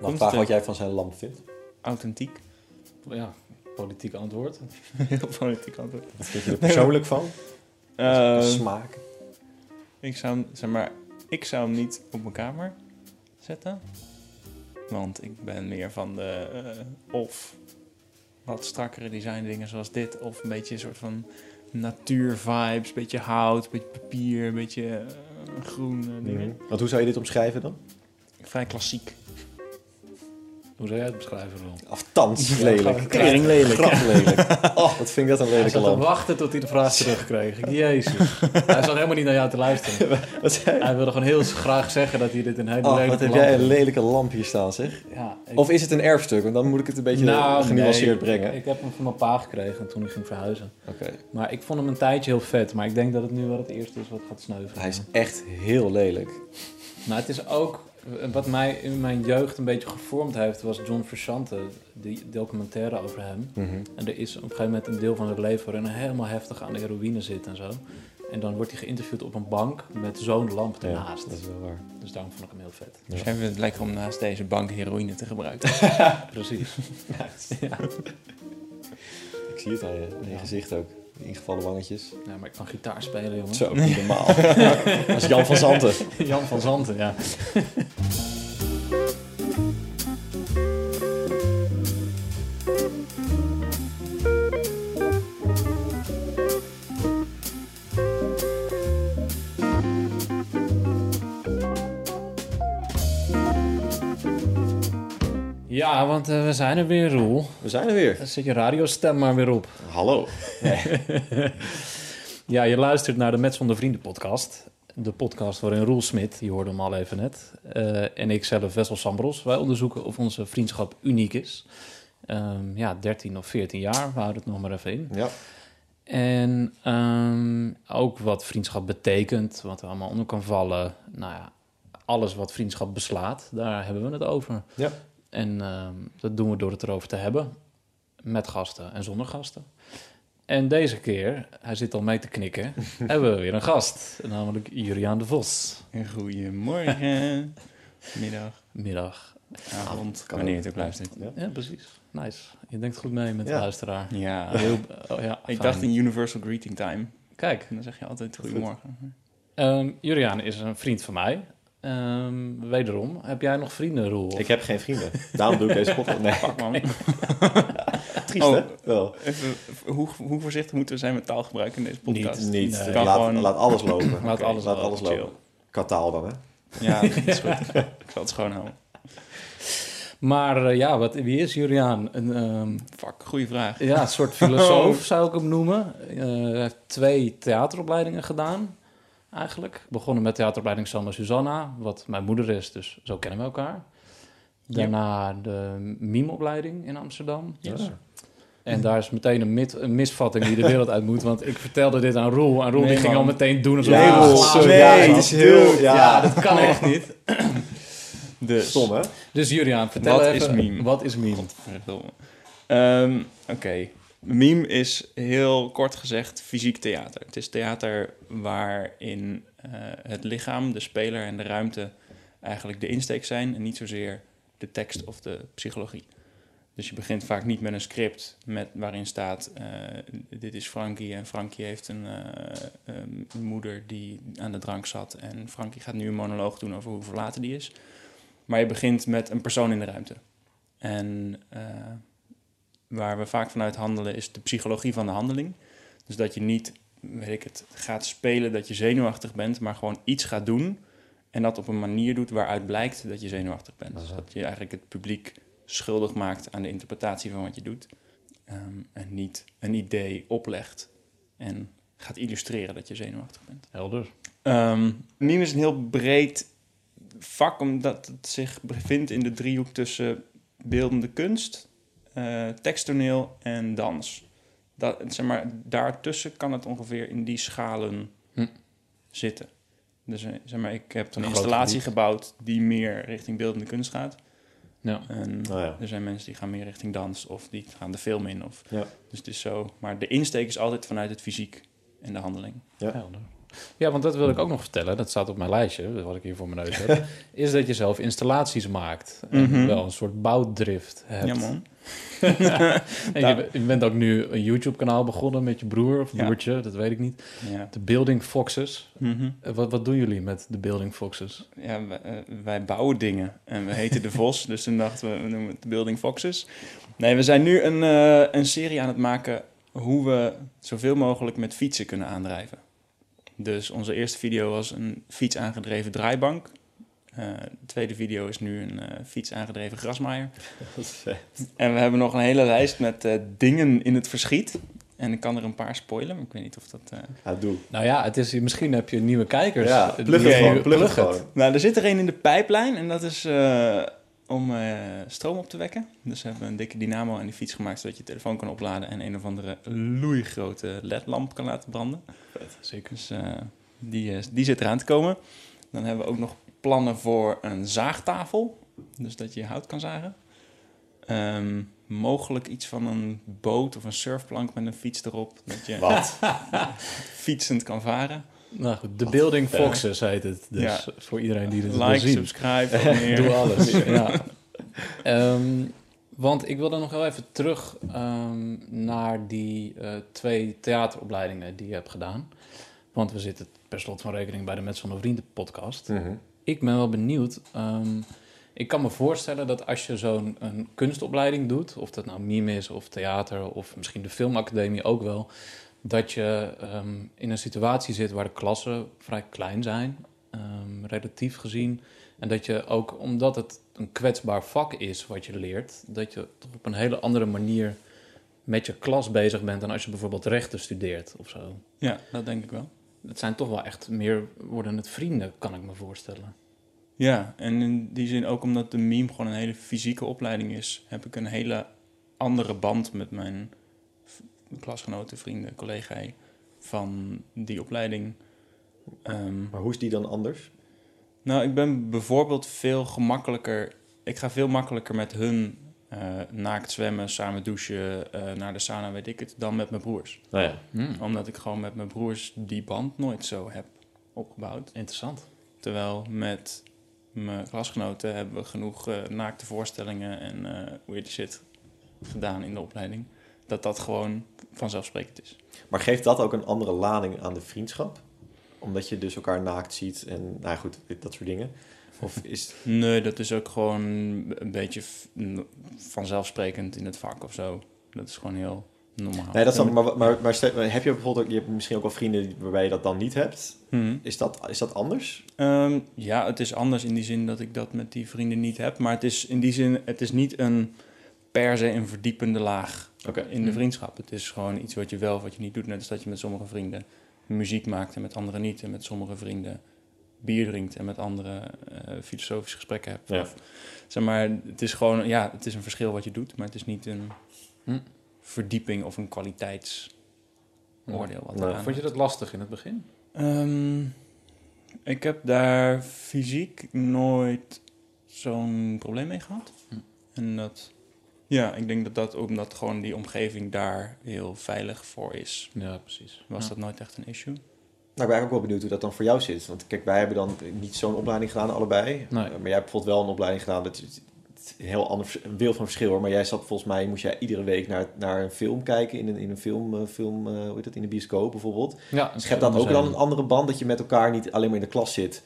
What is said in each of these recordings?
Mag vragen het wat jij van zijn lamp vindt? Authentiek. Ja, politiek antwoord. Heel politiek antwoord. Wat vind je er persoonlijk van? Ehm, Smaak? ik, zou, hem- zeg maar, ik zou hem niet op mijn kamer zetten. Want ik ben meer van de eh, of wat strakkere design dingen zoals dit. Of een beetje een soort van natuurvibes. Een beetje hout, een beetje papier, een beetje eh, groen dingen. Mhm. Want hoe zou je dit omschrijven dan? Vrij klassiek. Hoe zou jij het beschrijven, Ron? Aftans lelijk. Tering lelijk. Graf lelijk. Oh, wat vind ik dat een Hij lelijke zat te lamp. wachten tot hij de vraag terugkreeg. Jezus. hij zat helemaal niet naar jou te luisteren. Wat, zei je? Hij wilde gewoon heel graag zeggen dat hij dit een hele Oh, lelijke wat heb lamp jij een lelijke lamp hier staan, zeg. Ja, ik- Of is het een erfstuk? Want dan moet ik het een beetje Nou, genuanceerd nee, brengen. Ik, ik heb hem van mijn pa gekregen toen ik ging verhuizen. Oké. Maar ik vond hem een tijdje heel vet. Maar ik denk dat het nu wel het eerste is wat gaat sneuvelen. Hij is echt heel lelijk. Nou, het is ook... Wat mij in mijn jeugd een beetje gevormd heeft... was John Frusciante, die documentaire over hem. Mhm. En er is op een gegeven moment een deel van het leven... waarin hij helemaal heftig aan de heroïne zit en zo. En dan wordt hij geïnterviewd op een bank met zo'n lamp Ja, ernaast. dat is wel waar. Dus daarom vond ik hem heel vet. Ja. Dus hebben we het lekker om naast deze bank heroïne te gebruiken. Precies. ja. Ik zie het aan je, aan je Ja. gezicht ook. Die ingevallen wangetjes. ja, maar ik kan gitaar spelen, jongen. Zo, niet normaal. dat is Jan van Zanten. Jan van Zanten, ja. Ja, want eh, we zijn er weer, Roel. We zijn er weer. Dan zet je radiostem maar weer op. Hallo. Ja, je luistert naar de Met Zonder Vrienden podcast. De podcast waarin Roel Smit, je hoorde hem al even net, eh, en ik zelf, Wessel Sambros, wij onderzoeken of onze vriendschap uniek is. Ehm, ja, 13 of 14 jaar, we houden het nog maar even in. Ja. En ehm, ook wat vriendschap betekent, wat er allemaal onder kan vallen. Nou ja, alles wat vriendschap beslaat, daar hebben we het over. Ja. En ehm, dat doen we door het erover te hebben. Met gasten en zonder gasten. En deze keer, hij zit al mee te knikken, hebben we weer een gast. Namelijk Juriaan de Vos. Goedemorgen, middag, Middag. avond, kan wanneer je het ook luistert. Ja. Ja, precies. Nice. Je denkt goed mee met de Ja. luisteraar. Ja, Heel, oh ja, ik dacht in Universal Greeting Time. Kijk, En dan zeg je altijd goed. goedemorgen. ehm Juriaan is een vriend van mij. Ehm, wederom, heb jij nog vrienden, Roel? Ik heb geen vrienden. Daarom doe ik deze podcast. Nee, Fuck man. triest Oh. hè? Wel. Even, hoe, hoe voorzichtig moeten we zijn met taalgebruik in deze podcast? Niet, niet. Nee. Laat, gewoon- laat alles lopen. Laat alles laat lopen, alles chill. lopen. Kataal dan, hè? Ja, dat is goed. ik zal het schoonhouden. Maar eh, ja, wat, wie is Juriaan? Een, ehm, Fuck, goede vraag. ja, een soort filosoof zou ik hem noemen. Eh, Hij heeft twee theateropleidingen gedaan, eigenlijk. Begonnen met theateropleiding Sanne Susanna, wat mijn moeder is, dus zo kennen we elkaar. Daarna de mimeopleiding in Amsterdam. Ja. En daar is meteen een, mit- een misvatting die de wereld uit moet. Want ik vertelde dit aan Roel. En Roel Nee, die ging man. al meteen doen alsof Ja, Roel, sorry, het is heel- ja. ja, dat kan echt niet. Dus, Stom, hè? Dus Juriaan, vertel Wat even. is meme? Wat is meme? Ehm, Oké. Meme is heel kort gezegd fysiek theater. Het is theater waarin eh, het lichaam, de speler en de ruimte eigenlijk de insteek zijn en niet zozeer de tekst of de psychologie. Dus je begint vaak niet met een script met, waarin staat: eh, Dit is Frankie en Frankie heeft een, eh, een moeder die aan de drank zat. En Frankie gaat nu een monoloog doen over hoe verlaten die is. Maar je begint met een persoon in de ruimte. En waar we vaak vanuit handelen is de psychologie van de handeling. Dus dat je niet, weet ik het, gaat spelen dat je zenuwachtig bent, maar gewoon iets gaat doen. En dat op een manier doet waaruit blijkt dat je zenuwachtig bent. Dus dat je eigenlijk het publiek schuldig maakt aan de interpretatie van wat je doet. Ehm, en niet een idee oplegt en gaat illustreren dat je zenuwachtig bent. Helder. Meme is een heel breed vak, omdat het zich bevindt in de driehoek tussen beeldende kunst, eh, teksttoneel en dans. Dat, zeg maar, daartussen kan het ongeveer in die schalen Hm. zitten. Dus eh, zeg maar, ik heb een installatie gebied. gebouwd die meer richting beeldende kunst gaat. Ja. En Nou ja. er zijn mensen die gaan meer richting dans of die gaan de film in. Of, Ja. Dus het is zo. Maar de insteek is altijd vanuit het fysiek en de handeling. Ja. Helder. Ja, want dat wil ik ook nog vertellen. Dat staat op mijn lijstje, wat ik hier voor mijn neus heb. is dat je zelf installaties maakt. En Mhm. wel een soort bouwdrift hebt. Ja, man. En je, be- je bent ook nu een YouTube-kanaal begonnen met je broer of Ja. broertje, dat weet ik niet. Ja. De Building Foxes. Mhm. Eh, Wat, wat doen jullie met de Building Foxes? Ja, wij, eh, wij bouwen dingen. En we heten De Vos, dus toen dachten we, we noemen het de Building Foxes. Nee, we zijn nu een, eh, een serie aan het maken hoe we zoveel mogelijk met fietsen kunnen aandrijven. Dus onze eerste video was een fiets aangedreven draaibank. Eh, de tweede video is nu een eh, fiets aangedreven grasmaaier. Dat is vet. En we hebben nog een hele lijst met eh, dingen in het verschiet. En ik kan er een paar spoilen, maar ik weet niet of dat... eh, Ja, doe. Nou ja, het is, misschien heb je nieuwe kijkers. Ja, plug het gewoon. Plug het. Nou, er zit er een in de pijplijn en dat is eh, om eh, stroom op te wekken. Dus we hebben een dikke dynamo aan die fiets gemaakt zodat je telefoon kan opladen en een of andere loeigrote ledlamp kan laten branden. Zeker. Dus eh, die, eh, die zit eraan te komen. Dan hebben we ook nog plannen voor een zaagtafel, dus dat je hout kan zagen. Ehm, mogelijk iets van een boot of een surfplank met een fiets erop, dat je Wat? fietsend kan varen. Nou goed, de Building vet. Foxes heet het. Dus Ja. voor iedereen die dit wil Like, zien. subscribe, abonneer. Doe alles. ja. Ehm, want ik wilde nog wel even terug ehm, naar die eh, twee theateropleidingen die je hebt gedaan. Want we zitten per slot van rekening bij de Met van Vrienden podcast. Mhm. Ik ben wel benieuwd. ehm, ik kan me voorstellen dat als je zo'n kunstopleiding doet, of dat nou mime is of theater of misschien de filmacademie ook wel, dat je ehm, in een situatie zit waar de klassen vrij klein zijn, ehm, relatief gezien. En dat je ook, omdat het een kwetsbaar vak is wat je leert, dat je toch op een hele andere manier met je klas bezig bent dan als je bijvoorbeeld rechten studeert of zo. Ja, dat denk ik wel. Het zijn toch wel echt meer, worden het vrienden, kan ik me voorstellen. Ja, en in die zin ook omdat de meme gewoon een hele fysieke opleiding is, heb ik een hele andere band met mijn klasgenoten, vrienden, collega's van die opleiding. Ehm, Maar hoe is die dan anders? nou, ik ben bijvoorbeeld veel gemakkelijker. Ik ga veel makkelijker met hun eh, naakt zwemmen, samen douchen, eh, naar de sauna, weet ik het, dan met mijn broers. Nou ja. Hmm, Omdat ik gewoon met mijn broers die band nooit zo heb opgebouwd. Interessant. Terwijl met mijn klasgenoten hebben we genoeg eh, naakte voorstellingen en eh weird shit gedaan in de opleiding. Dat dat gewoon vanzelfsprekend is. Maar geeft dat ook een andere lading aan de vriendschap? Omdat je dus elkaar naakt ziet en, nou goed, dat soort dingen. Of is Nee, dat is ook gewoon een beetje vanzelfsprekend in het vak of zo. Dat is gewoon heel normaal. Nee, dat is dan, maar, maar, maar stel- heb je bijvoorbeeld ook, je hebt misschien ook wel vrienden waarbij je dat dan niet hebt. Mhm. Is dat, is dat anders? Ehm, ja, het is anders in die zin dat ik dat met die vrienden niet heb. Maar het is in die zin, het is niet een per se een verdiepende laag Oké. in de Hm. vriendschap. Het is gewoon iets wat je wel of wat je niet doet. Net als dat je met sommige vrienden muziek maakt en met anderen niet. En met sommige vrienden bier drinkt en met anderen eh, filosofische gesprekken hebt. Ja. Of, zeg maar, het is gewoon, ja, het is een verschil wat je doet. Maar het is niet een Hm. verdieping of een kwaliteitsoordeel. Wat Nee. eraan Vond je dat lastig in het begin? Ehm, ik heb daar fysiek nooit zo'n probleem mee gehad. Hm. En dat, ja, ik denk dat dat omdat gewoon die omgeving daar heel veilig voor is, Ja, precies. was Ja. dat nooit echt een issue. Nou, ik ben ook wel benieuwd hoe dat dan voor jou zit. Want kijk, wij hebben dan niet zo'n opleiding gedaan, allebei. Nee. Uh, Maar jij hebt bijvoorbeeld wel een opleiding gedaan. Dat is het is een heel ander een wereld van verschil hoor. Maar jij zat volgens mij, moest jij iedere week naar, naar een film kijken. In een, in een film, eh, film eh, hoe heet dat, in de bioscoop bijvoorbeeld. Ja, Schept dat ook dan een andere band? Dat je met elkaar niet alleen maar in de klas zit.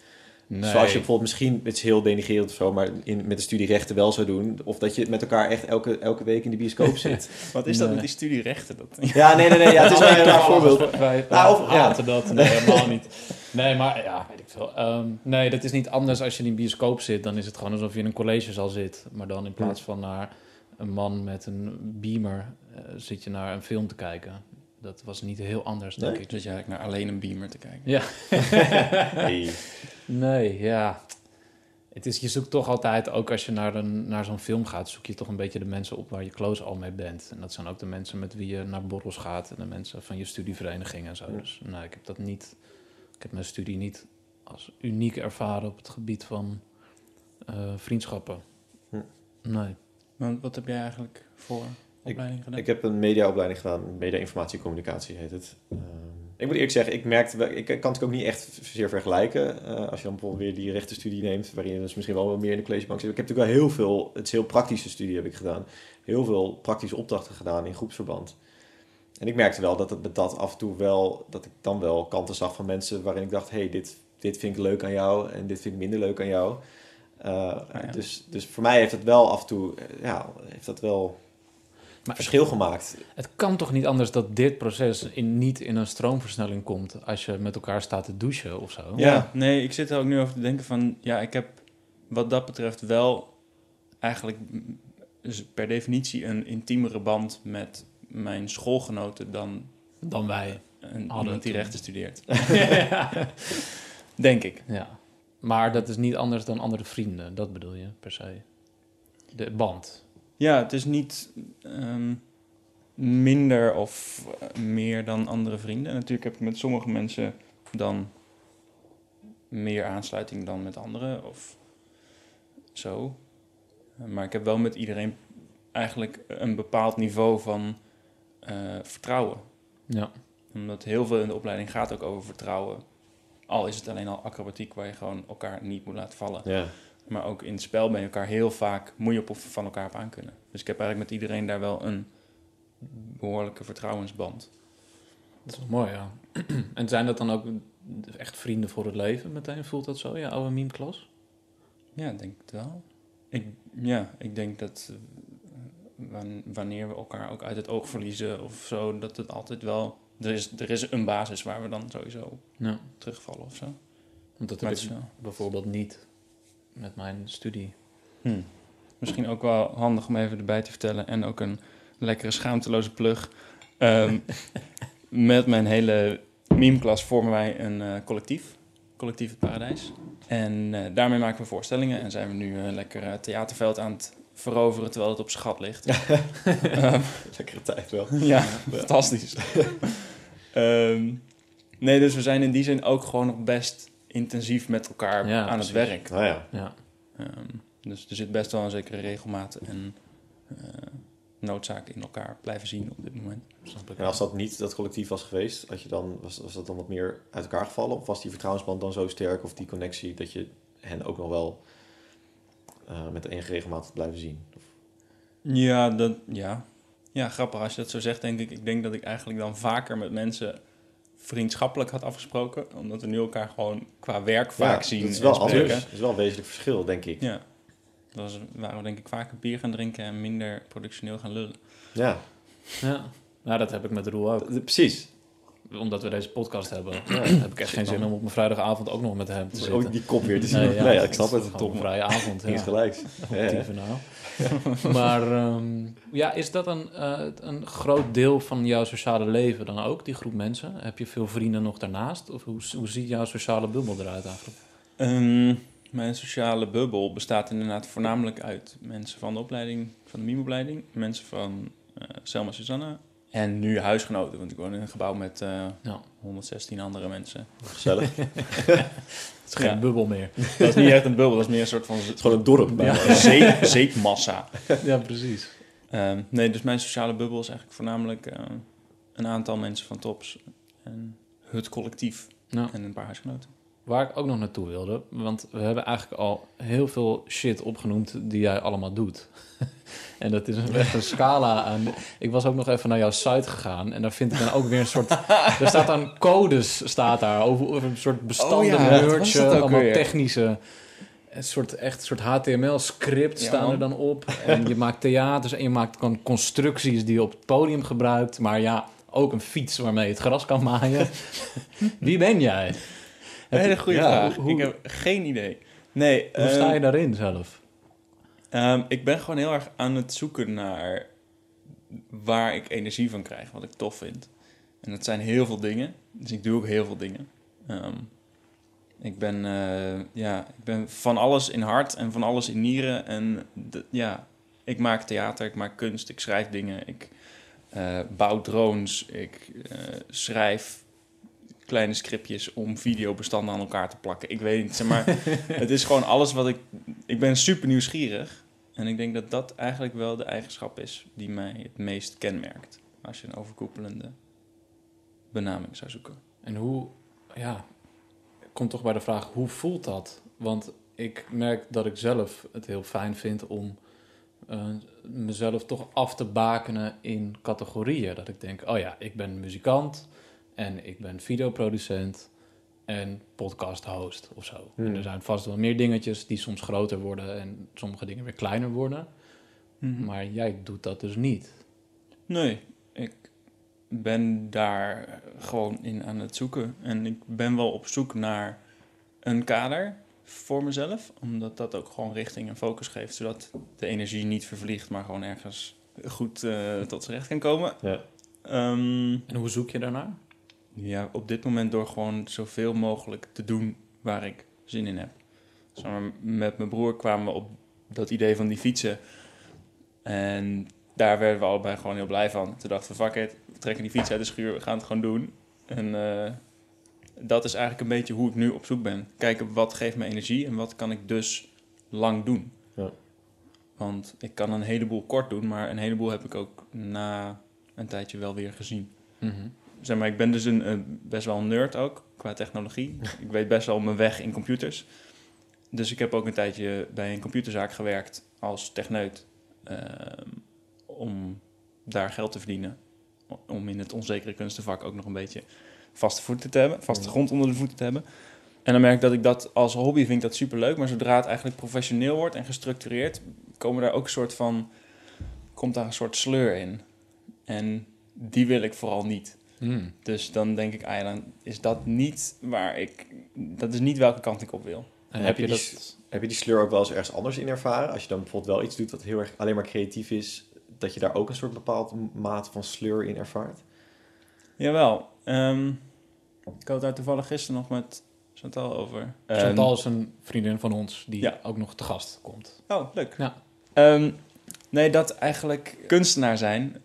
Nee. Zoals je bijvoorbeeld misschien, het is heel denigrerend of zo, maar in, met de studie rechten wel zou doen. Of dat je met elkaar echt elke, elke week in de bioscoop zit. Wat is dat Nee. met die studierechten? Dat, ja, nee, nee, nee. Ja, het is wel een raar voorbeeld. Wij, Nou, of- ja. dat. Nee, helemaal niet. Nee, maar ja, weet ik veel. Ehm, nee, dat is niet anders als je in een bioscoop zit. Dan is het gewoon alsof je in een collegezaal zit. Maar dan in plaats van naar een man met een beamer... eh, zit je naar een film te kijken. Dat was niet heel anders, denk Nee? ik. dus je eigenlijk naar alleen een beamer te kijken. Ja. Hey. Nee, ja. Het is, je zoekt toch altijd, ook als je naar, een, naar zo'n film gaat, zoek je toch een beetje de mensen op waar je close al mee bent. En dat zijn ook de mensen met wie je naar borrels gaat en de mensen van je studievereniging en zo. Ja. Dus nee, ik heb dat niet, ik heb mijn studie niet als uniek ervaren op het gebied van eh, vriendschappen. Nee. Want wat heb jij eigenlijk voor opleiding gedaan? Ik heb een mediaopleiding gedaan, media informatie en communicatie heet het. Ehm, Ik moet eerlijk zeggen, ik merkte, wel- ik kan het ook niet echt zeer vergelijken. Eh, als je dan bijvoorbeeld weer die rechtenstudie neemt, waarin je dus misschien wel wat meer in de collegebank zit. Ik heb natuurlijk wel heel veel, het is heel praktische studie heb ik gedaan. Heel veel praktische opdrachten gedaan in groepsverband. En ik merkte wel dat het met dat af en toe wel, dat ik dan wel kanten zag van mensen waarin ik dacht, hey, dit, dit vind ik leuk aan jou en dit vind ik minder leuk aan jou. Uh, ja. dus, dus voor mij heeft het wel af en toe, eh, ja, heeft dat wel Maar verschil gemaakt. Het kan toch niet anders dat dit proces in, niet in een stroomversnelling komt als je met elkaar staat te douchen of zo? Ja. Ja, nee, ik zit er ook nu over te denken van... Ja, ik heb wat dat betreft wel eigenlijk per definitie een intiemere band met mijn schoolgenoten dan Dan wij. een, Hadden iemand die toen. rechten studeert. Denk ik. Ja. Maar dat is niet anders dan andere vrienden, dat bedoel je per se. De band. Ja, het is niet ehm, minder of eh, meer dan andere vrienden. Natuurlijk heb ik met sommige mensen dan meer aansluiting dan met anderen of zo. Maar ik heb wel met iedereen eigenlijk een bepaald niveau van eh, vertrouwen. Ja. Omdat heel veel in de opleiding gaat ook over vertrouwen. Al is het alleen al acrobatiek waar je gewoon elkaar niet moet laten vallen. Ja. Maar ook in het spel ben je elkaar heel vaak, moet je op of van elkaar op aan kunnen. Dus ik heb eigenlijk met iedereen daar wel een behoorlijke vertrouwensband. Dat is wel mooi, ja. en zijn dat dan ook echt vrienden voor het leven meteen? Voelt dat zo, ja, oude meme-klas? Ja, ik denk het wel. Ik, ja, ik denk dat eh, wan- wanneer we elkaar ook uit het oog verliezen of zo, dat het altijd wel... Er is, er is een basis waar we dan sowieso Ja. terugvallen of zo. Want dat heb ik bijvoorbeeld niet met mijn studie. Hm. Misschien ook wel handig om even erbij te vertellen. En ook een lekkere schaamteloze plug. Ehm, met mijn hele meme-klas vormen wij een eh, collectief. Collectief het Paradijs. En eh, daarmee maken we voorstellingen. En zijn we nu een lekker eh, theaterveld aan het veroveren terwijl het op gat ligt. Ehm, Lekkere tijd wel. ja, fantastisch. Ehm, nee, dus we zijn in die zin ook gewoon nog best intensief met elkaar Ja, aan het werk. Nou ja. Ja. Ehm, dus er zit best wel een zekere regelmaat en eh, noodzaak in elkaar blijven zien op dit moment. En als dat niet dat collectief was geweest, had je dan, was, was dat dan wat meer uit elkaar gevallen? Of was die vertrouwensband dan zo sterk of die connectie dat je hen ook nog wel eh, met enige regelmaat blijven zien? Of- Ja, dat, ja. ja, grappig als je dat zo zegt, denk ik. Ik denk dat ik eigenlijk dan vaker met mensen vriendschappelijk had afgesproken, omdat we nu elkaar gewoon qua werk vaak Ja, zien. Dat is en wel spreken. anders. Dat is wel een wezenlijk verschil, denk ik. Ja, dat was, waren we denk ik vaker bier gaan drinken en minder productioneel gaan lullen. Ja, Ja. Nou, dat heb ik met Roel ook. precies. Omdat we deze podcast hebben, Ja. heb ik echt geen zin om op mijn vrijdagavond ook nog met hem te zitten. ook die kop weer te zien. Nee, ja, ik snap het. Top. een vrije avond. Ja. gelijks. Ja, ja. Actieve nou. maar ehm, ja, is dat een, eh, een groot deel van jouw sociale leven dan ook, die groep mensen? Heb je veel vrienden nog daarnaast? Of hoe, hoe ziet jouw sociale bubbel eruit eigenlijk? Ehm, mijn sociale bubbel bestaat inderdaad voornamelijk uit mensen van de opleiding, van de mime-opleiding, mensen van eh Selma Susanna en nu huisgenoten, want ik woon in een gebouw met eh, Ja. 116 andere mensen. Gezellig. Het is geen Ja. bubbel meer. Dat is niet echt een bubbel, dat is meer een soort van Het is gewoon een dorp. Ja. zeep, zeepmassa. ja, precies. Ehm, nee, dus mijn sociale bubbel is eigenlijk voornamelijk eh, een aantal mensen van Tops en het collectief Ja. en een paar huisgenoten. Waar ik ook nog naartoe wilde, want we hebben eigenlijk al heel veel shit opgenoemd die jij allemaal doet. en dat is een, echt een scala aan. Ik was ook nog even naar jouw site gegaan en daar vind ik dan ook weer een soort. er staat dan codes, staat daar over, over een soort bestanden, Oh ja, dat ook allemaal weer? technische. Een soort, echt soort HTML-script Ja, staan er dan op. En je maakt theaters en je maakt gewoon constructies die je op het podium gebruikt. Maar ja, ook een fiets waarmee je het gras kan maaien. Wie ben jij? Een hele goede Ja, vraag. hoe- ik heb geen idee. Nee, Hoe sta ehm, je daarin zelf? Ehm, ik ben gewoon heel erg aan het zoeken naar waar ik energie van krijg, wat ik tof vind. En dat zijn heel veel dingen. Dus ik doe ook heel veel dingen. Ehm, ik, ben, eh, ja, ik ben van alles in hart en van alles in nieren. En ja, ik maak theater, ik maak kunst, ik schrijf dingen. Ik eh, bouw drones, ik eh, schrijf kleine scriptjes om videobestanden aan elkaar te plakken. Ik weet niet, zeg maar, het is gewoon alles wat ik... Ik ben super nieuwsgierig. En ik denk dat dat eigenlijk wel de eigenschap is die mij het meest kenmerkt. Als je een overkoepelende benaming zou zoeken. En hoe, ja, komt toch bij de vraag, hoe voelt dat? Want ik merk dat ik zelf het heel fijn vind om eh, mezelf toch af te bakenen in categorieën. Dat ik denk, oh ja, ik ben muzikant en ik ben videoproducent en podcast host of zo. Hmm. En er zijn vast wel meer dingetjes die soms groter worden en sommige dingen weer kleiner worden. Maar jij doet dat dus niet. Nee, ik ben daar gewoon in aan het zoeken. En ik ben wel op zoek naar een kader voor mezelf. Omdat dat ook gewoon richting en focus geeft. Zodat de energie niet vervliegt, maar gewoon ergens goed eh, tot z'n recht kan komen. Ja. Ehm, En hoe zoek je daarnaar? Ja, op dit moment door gewoon zoveel mogelijk te doen waar ik zin in heb. Met mijn broer kwamen we op dat idee van die fietsen. En daar werden we allebei gewoon heel blij van. Toen dachten we, fuck it, we trekken die fiets uit de schuur, we gaan het gewoon doen. En eh, dat is eigenlijk een beetje hoe ik nu op zoek ben. Kijken wat geeft me energie en wat kan ik dus lang doen. Ja. Want ik kan een heleboel kort doen, maar een heleboel heb ik ook na een tijdje wel weer gezien zeg maar, ik ben dus een, best wel een nerd ook, qua technologie. ik weet best wel mijn weg in computers. Dus ik heb ook een tijdje bij een computerzaak gewerkt als techneut. ehm, om daar geld te verdienen. Om in het onzekere kunstenvak ook nog een beetje vaste voeten te hebben. Vaste grond onder de voeten te hebben. En dan merk ik dat ik dat als hobby vind ik dat superleuk. Maar zodra het eigenlijk professioneel wordt en gestructureerd... komen daar ook een soort van... komt daar een soort sleur in. En die wil ik vooral niet. Hmm. Dus dan denk ik, ah ja, dan is dat niet waar ik... Dat is niet welke kant ik op wil. En heb heb je je die dat... Heb je die sleur ook wel eens ergens anders in ervaren? Als je dan bijvoorbeeld wel iets doet dat heel erg alleen maar creatief is, dat je daar ook een soort bepaald mate van sleur in ervaart? Jawel. ehm ik had daar toevallig gisteren nog met Chantal over. Chantal is een vriendin van ons die Ja. ook nog te gast komt. Ehm, oh, leuk. Ja. Ehm, nee, dat eigenlijk kunstenaar zijn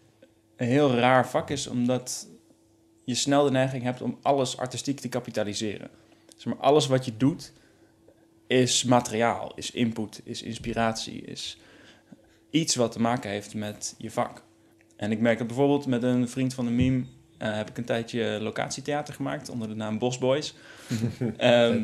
een heel raar vak is, omdat je snel de neiging hebt om alles artistiek te kapitaliseren. Zeg maar, alles wat je doet is materiaal, is input, is inspiratie, is iets wat te maken heeft met je vak. En ik merk dat bijvoorbeeld met een vriend van de meme eh, heb ik een tijdje locatietheater gemaakt onder de naam Bos Boys. Ehm,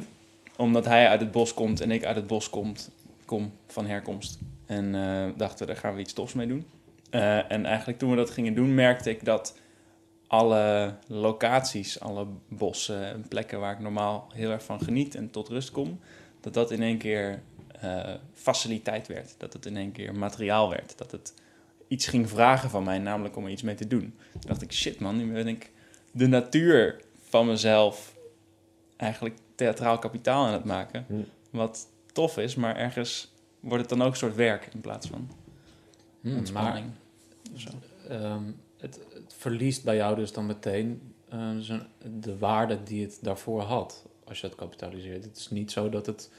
omdat hij uit het bos komt en ik uit het bos komt, kom van herkomst. En eh, dachten we, daar gaan we iets tofs mee doen. Eh, en eigenlijk toen we dat gingen doen, merkte ik dat alle locaties, alle bossen en plekken waar ik normaal heel erg van geniet en tot rust kom, dat dat in één keer eh, faciliteit werd. Dat het in één keer materiaal werd. Dat het iets ging vragen van mij, namelijk om er iets mee te doen. Toen dacht ik, shit man, nu ben ik de natuur van mezelf eigenlijk theatraal kapitaal aan het maken. Hm. Wat tof is, maar ergens wordt het dan ook een soort werk in plaats van Hmm, maar ontspanning. ehm, het, het verliest bij jou dus dan meteen eh, de waarde die het daarvoor had, als je het kapitaliseert. Het is niet zo dat het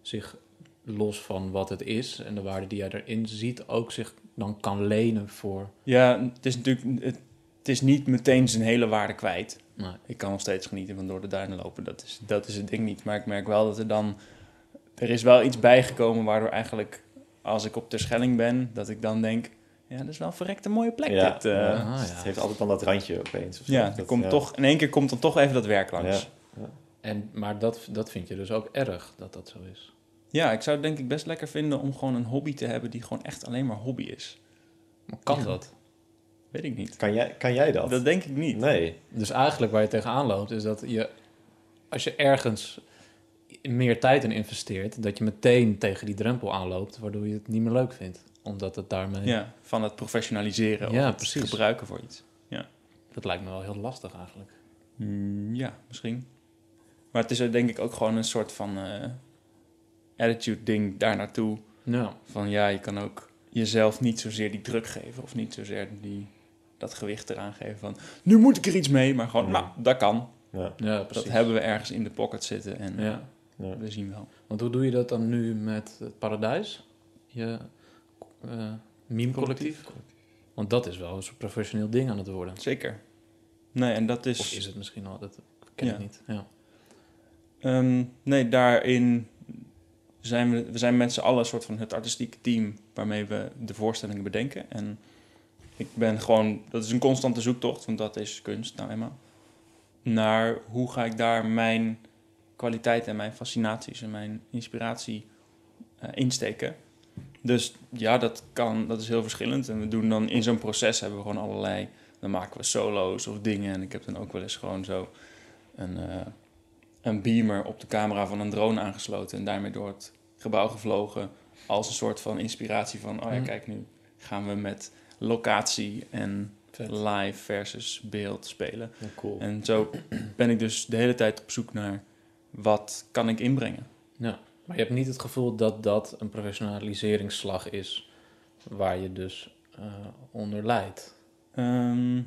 zich los van wat het is en de waarde die jij erin ziet, ook zich dan kan lenen voor... Ja, het is natuurlijk het, het is niet meteen zijn hele waarde kwijt. Nee. Ik kan nog steeds genieten van door de duinen lopen. Dat is, dat is het ding niet. Maar ik merk wel dat er dan... Er is wel iets bijgekomen waardoor eigenlijk... Als ik op Terschelling ben, dat ik dan denk... Ja, dat is wel een verrekte mooie plek Ja. dit. eh. Ja. Ah, ja. Het heeft altijd dan dat randje opeens. Of zo. ja, Dat- komt ja. toch, in één keer komt dan toch even dat werk langs. Ja. En, maar dat, dat vind je dus ook erg, dat dat zo is. Ja, ik zou het denk ik best lekker vinden om gewoon een hobby te hebben die gewoon echt alleen maar hobby is. Maar kan Ja. dat? Weet ik niet. Kan, jij, kan jij dat? Dat denk ik niet. Nee. Dus eigenlijk waar je tegenaan loopt, is dat je, als je ergens meer tijd in investeert, dat je meteen tegen die drempel aanloopt, waardoor je het niet meer leuk vindt. Omdat het daarmee... Ja, van het professionaliseren Ja, of het precies. gebruiken voor iets. Dat lijkt me wel heel lastig eigenlijk. Mm, ja, misschien. Maar het is er denk ik ook gewoon een soort van eh, attitude ding daar naartoe. Ja. Van ja, je kan ook jezelf niet zozeer die druk geven of niet zozeer die, dat gewicht eraan geven van nu moet ik er iets mee, maar gewoon Ja. nou, dat kan. Ja. Ja, precies. Dat hebben we ergens in de pocket zitten en eh, Ja. Ja. we zien wel. Want hoe doe je dat dan nu met het Paradijs? Je eh meme collectief? Want dat is wel een soort professioneel ding aan het worden. Zeker. Nee, en dat is... Of is het misschien al? Dat ken Ja. ik niet. Ja. Ehm, nee, daarin zijn we, we zijn met z'n allen een soort van het artistieke team waarmee we de voorstellingen bedenken. En ik ben gewoon, dat is een constante zoektocht, want dat is kunst nou eenmaal. naar hoe ga ik daar mijn kwaliteit en mijn fascinaties en mijn inspiratie eh, insteken. Dus ja, dat kan, dat is heel verschillend. En we doen dan in zo'n proces hebben we gewoon allerlei. Dan maken we solo's of dingen. En ik heb dan ook wel eens gewoon zo een, eh, een beamer op de camera van een drone aangesloten. En daarmee door het gebouw gevlogen. Als een soort van inspiratie van, oh ja, Mhm. kijk, nu gaan we met locatie en Vet. live versus beeld spelen. Ja, cool. En zo ben ik dus de hele tijd op zoek naar wat kan ik inbrengen. Ja. Maar je hebt niet het gevoel dat dat een professionaliseringsslag is waar je dus eh, onder leidt. Ehm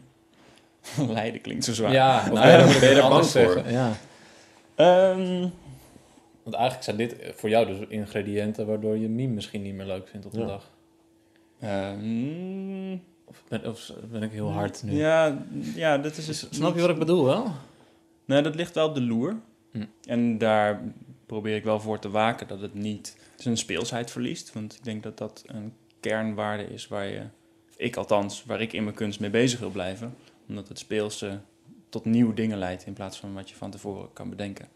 Leiden klinkt zo zwaar. Ja, nou, ben je- ben bang voor? zeggen. Ja. Ehm, Want eigenlijk zijn dit voor jou dus ingrediënten waardoor je meme misschien niet meer leuk vindt op de Ja. dag. ehm, Of ben, of ben ik heel hard nu? Ja, ja, dat is... het Snap je wat ik bedoel wel? Nou, dat ligt wel op de loer. Hm. En daar probeer ik wel voor te waken dat het niet zijn speelsheid verliest. Want ik denk dat dat een kernwaarde is waar je, ik althans, waar ik in mijn kunst mee bezig wil blijven. Omdat het speelse tot nieuwe dingen leidt in plaats van wat je van tevoren kan bedenken.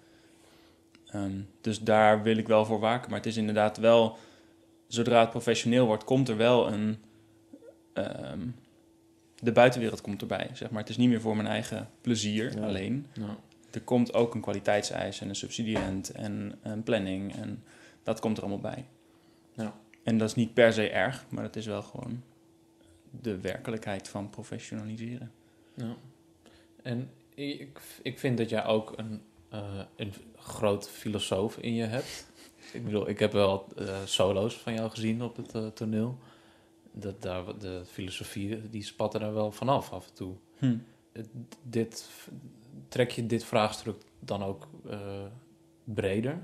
Ehm, dus daar wil ik wel voor waken. Maar het is inderdaad wel, zodra het professioneel wordt, komt er wel een. ehm, de buitenwereld komt erbij, zeg maar. Het is niet meer voor mijn eigen plezier Ja. alleen Nou, er komt ook een kwaliteitseis en een subsidiënt en een planning en dat komt er allemaal bij. Ja. En dat is niet per se erg, maar dat is wel gewoon de werkelijkheid van professionaliseren. ja. En ik, ik vind dat jij ook een, eh, een groot filosoof in je hebt. Ik bedoel, ik heb wel eh, solo's van jou gezien op het eh, toneel. Dat, daar, de filosofie, die spatten er wel vanaf af en toe. Het- dit, trek je dit vraagstuk dan ook eh, breder?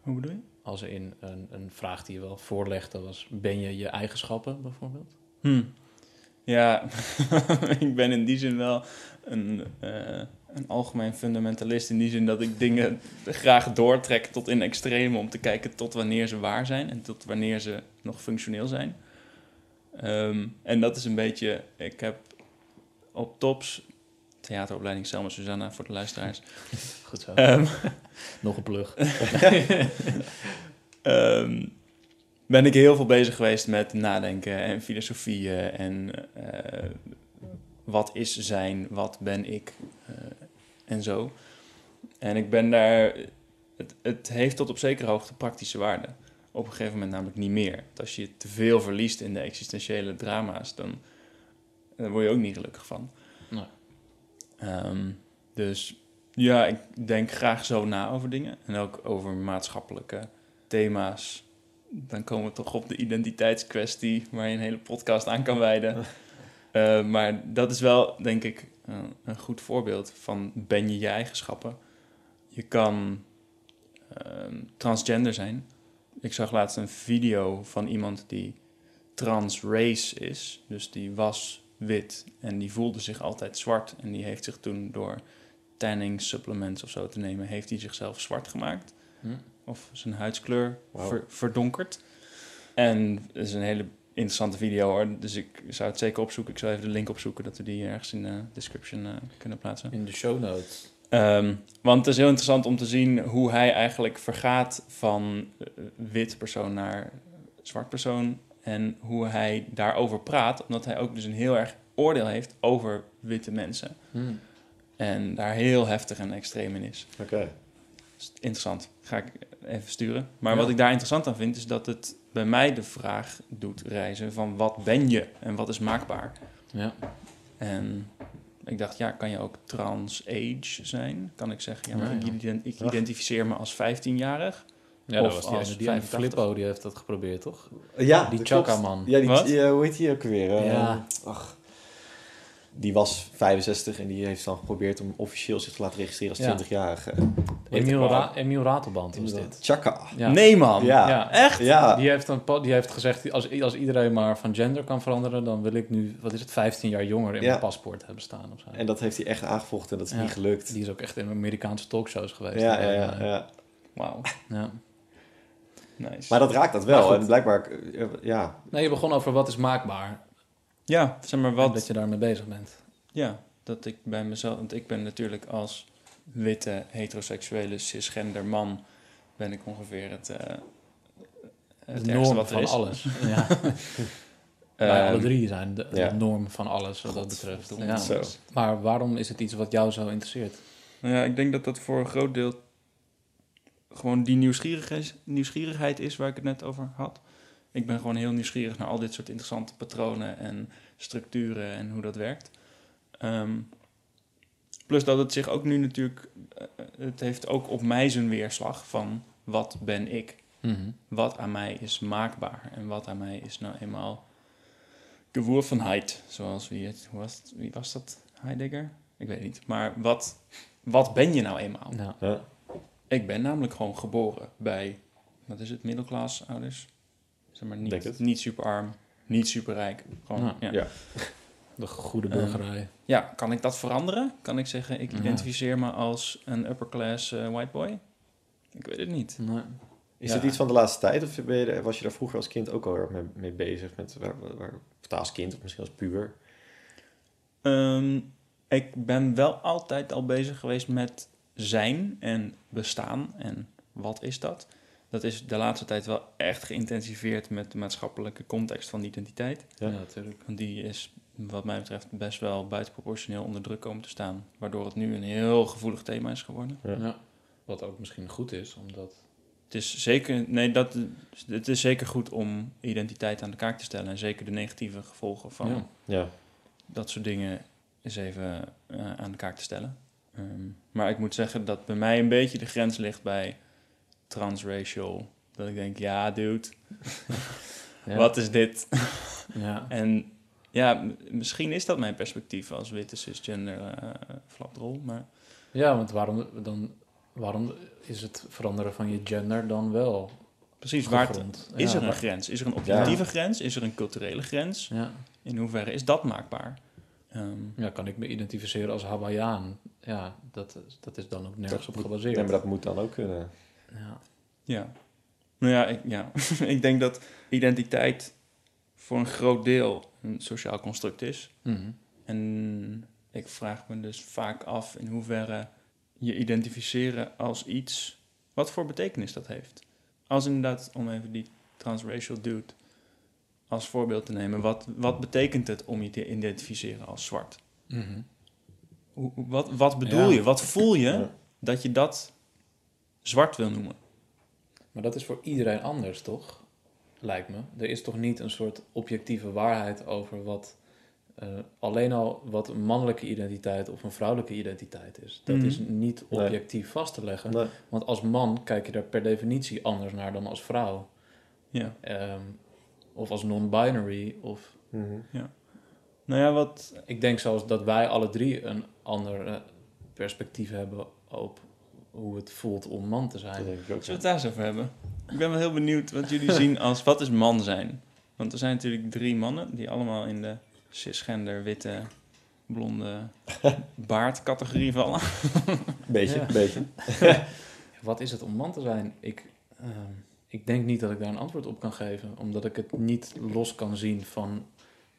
Hoe bedoel je? Als in een, een vraag die je wel voorlegde was... ben je je eigenschappen bijvoorbeeld? Hm. Ja, ik ben in die zin wel een, eh, een algemeen fundamentalist. In die zin dat ik dingen graag doortrek tot in extreme om te kijken tot wanneer ze waar zijn en tot wanneer ze nog functioneel zijn. Ehm, en dat is een beetje, ik heb op tops, theateropleiding Selma Susanna voor de luisteraars. Goed zo. Ehm, Nog een plug. Ehm, ben ik heel veel bezig geweest met nadenken en filosofieën en eh, wat is zijn, wat ben ik eh, en zo. En ik ben daar, het, het heeft tot op zekere hoogte praktische waarde. Op een gegeven moment namelijk niet meer. Want als je te veel verliest in de existentiële drama's, dan, dan word je ook niet gelukkig van. Ehm, dus ja, ik denk graag zo na over dingen. En ook over maatschappelijke thema's. Dan komen we toch op de identiteitskwestie, waar je een hele podcast aan kan wijden. Eh, maar dat is wel, denk ik, eh, een goed voorbeeld van ben je je eigenschappen. Je kan ehm, transgender zijn. Ik zag laatst een video van iemand die trans race is. Dus die was wit en die voelde zich altijd zwart. En die heeft zich toen door tanning supplements of zo te nemen, heeft hij zichzelf zwart gemaakt. Hm. Of zijn huidskleur ver- verdonkerd. En het is een hele interessante video hoor. Dus ik zou het zeker opzoeken. Ik zal even de link opzoeken dat we die ergens in de description eh, kunnen plaatsen. In de show notes. Ehm, want het is heel interessant om te zien hoe hij eigenlijk vergaat van eh, wit persoon naar zwart persoon. En hoe hij daarover praat, omdat hij ook dus een heel erg oordeel heeft over witte mensen. Hm. En daar heel heftig en extreem in is. Oké. Is interessant. Ga ik even sturen. Maar Ja. wat ik daar interessant aan vind, is dat het bij mij de vraag doet reizen van wat ben je en wat is maakbaar. Ja. En ik dacht, ja, kan je ook trans-age zijn? Kan ik zeggen, ja, maar Ja, ik, ja. identificeer me als 15-jarig. Ja, dat Of was die als die aan 85. Flippo, die heeft dat geprobeerd, toch? Ja, Die dat. Chaka-man. Ja, die, Wat? eh, hoe heet die ook weer? Eh, Ja. Ach. Die was 65 en die heeft dan geprobeerd om officieel zich te laten registreren als Ja. 20-jarige. Emiel, Ra Emiel Ratelband was dit. Chaka. Ja. Nee, man. Ja. Ja. Echt? Ja. Die heeft, een, die heeft gezegd, als, als iedereen maar van gender kan veranderen, dan wil ik nu, wat is het, 15 jaar jonger in Ja. mijn paspoort hebben staan of zo. En dat heeft hij echt aangevochten en dat is Ja. niet gelukt. Die is ook echt in Amerikaanse talkshows geweest. Ja, ja, ja. Wauw. ja. Nice. Maar dat raakt dat wel. En blijkbaar, eh, ja. Nee, je begon over wat is maakbaar. ja, zeg maar En wat... dat je daarmee bezig bent. Ja, dat ik bij mezelf... Want ik ben natuurlijk als witte, heteroseksuele, cisgender man ben ik ongeveer het, uh, het de ergste norm wat er van is. alles. Ja. Wij alle Ehm, drie zijn de, de ja. norm van alles wat dat betreft. Ja. Maar waarom is het iets wat jou zo interesseert? Nou ja, ik denk dat dat voor een groot deel gewoon die nieuwsgierigheid, nieuwsgierigheid is waar ik het net over had. Ik ben gewoon heel nieuwsgierig naar al dit soort interessante patronen en structuren en hoe dat werkt. Ehm, plus dat het zich ook nu natuurlijk, eh, het heeft ook op mij zijn weerslag van wat ben ik? Wat aan mij is maakbaar en wat aan mij is nou eenmaal geworvenheid, zoals wie, het, hoe was, het, wie was dat? Heidegger? Ik weet niet. Maar wat, wat ben je nou eenmaal? Ja. Ik ben namelijk gewoon geboren bij, wat is het, middelklas ouders? Zeg maar niet, niet super arm, niet super rijk. Gewoon, Ja. ja. Ja. De goede burgerij. Ja, kan ik dat veranderen? Kan ik zeggen, ik Ja. identificeer me als een upper class eh, white boy? Ik weet het niet. Nee. Is Ja. het iets van de laatste tijd of je er- was je daar vroeger als kind ook al erg mee, mee bezig? Met, waar, waar, of als kind of misschien als puber? Ehm, ik ben wel altijd al bezig geweest met zijn en bestaan en wat is dat? Dat is de laatste tijd wel echt geïntensiveerd met de maatschappelijke context van de identiteit. Ja. Ja, natuurlijk. Want die is wat mij betreft best wel buitenproportioneel onder druk komen te staan. Waardoor het nu een heel gevoelig thema is geworden. Ja. Ja. Wat ook misschien goed is, omdat... Het is zeker, nee, dat, het is zeker goed om identiteit aan de kaak te stellen. En zeker de negatieve gevolgen van Ja. Ja. dat soort dingen eens even eh, aan de kaak te stellen. Ehm, maar ik moet zeggen dat bij mij een beetje de grens ligt bij transracial. Dat ik denk, ja, dude, Ja. wat is dit? Ja. En ja, misschien is dat mijn perspectief als witte cisgender eh flapdrol, maar ja, want waarom, dan, waarom is het veranderen van je gender dan wel precies, waar is ja. er een grens? Is er een objectieve grens? Is er een culturele grens? Ja. In hoeverre is dat maakbaar? Ehm, ja, kan ik me identificeren als Hawaiiaan? Ja, dat, is- dat is dan ook nergens op gebaseerd. Nee, maar dat moet dan ook kunnen. ja. Ja. Nou ja, ik, ja. ik denk dat identiteit voor een groot deel een sociaal construct is. Mhm. En ik vraag me dus vaak af in hoeverre je identificeren als iets, wat voor betekenis dat heeft. Als inderdaad, om even die transracial dude als voorbeeld te nemen, wat, wat betekent het om je te identificeren als zwart? Mhm. Hoe- wat, wat bedoel Ja. je? Wat voel je Ja. dat je dat zwart wil noemen? Maar dat is voor iedereen anders, toch? Lijkt me. Er is toch niet een soort objectieve waarheid over wat eh, alleen al wat een mannelijke identiteit of een vrouwelijke identiteit is. Dat Mhm. is niet Nee. objectief vast te leggen. Nee. Want als man kijk je er per definitie anders naar dan als vrouw. Ja. Ehm, of als non-binary. Of Mhm. Nou ja, wat, ik denk zelfs dat wij alle drie een ander eh, perspectief hebben op hoe het voelt om man te zijn. Dat denk ik ook. Zullen we het daar eens over hebben? Ik ben wel heel benieuwd wat jullie zien als wat is man zijn. Want er zijn natuurlijk drie mannen die allemaal in de cisgender, witte, blonde baardcategorie vallen. Beetje, Ja. beetje. Wat is het om man te zijn? Ik, ehm, ik denk niet dat ik daar een antwoord op kan geven, omdat ik het niet los kan zien van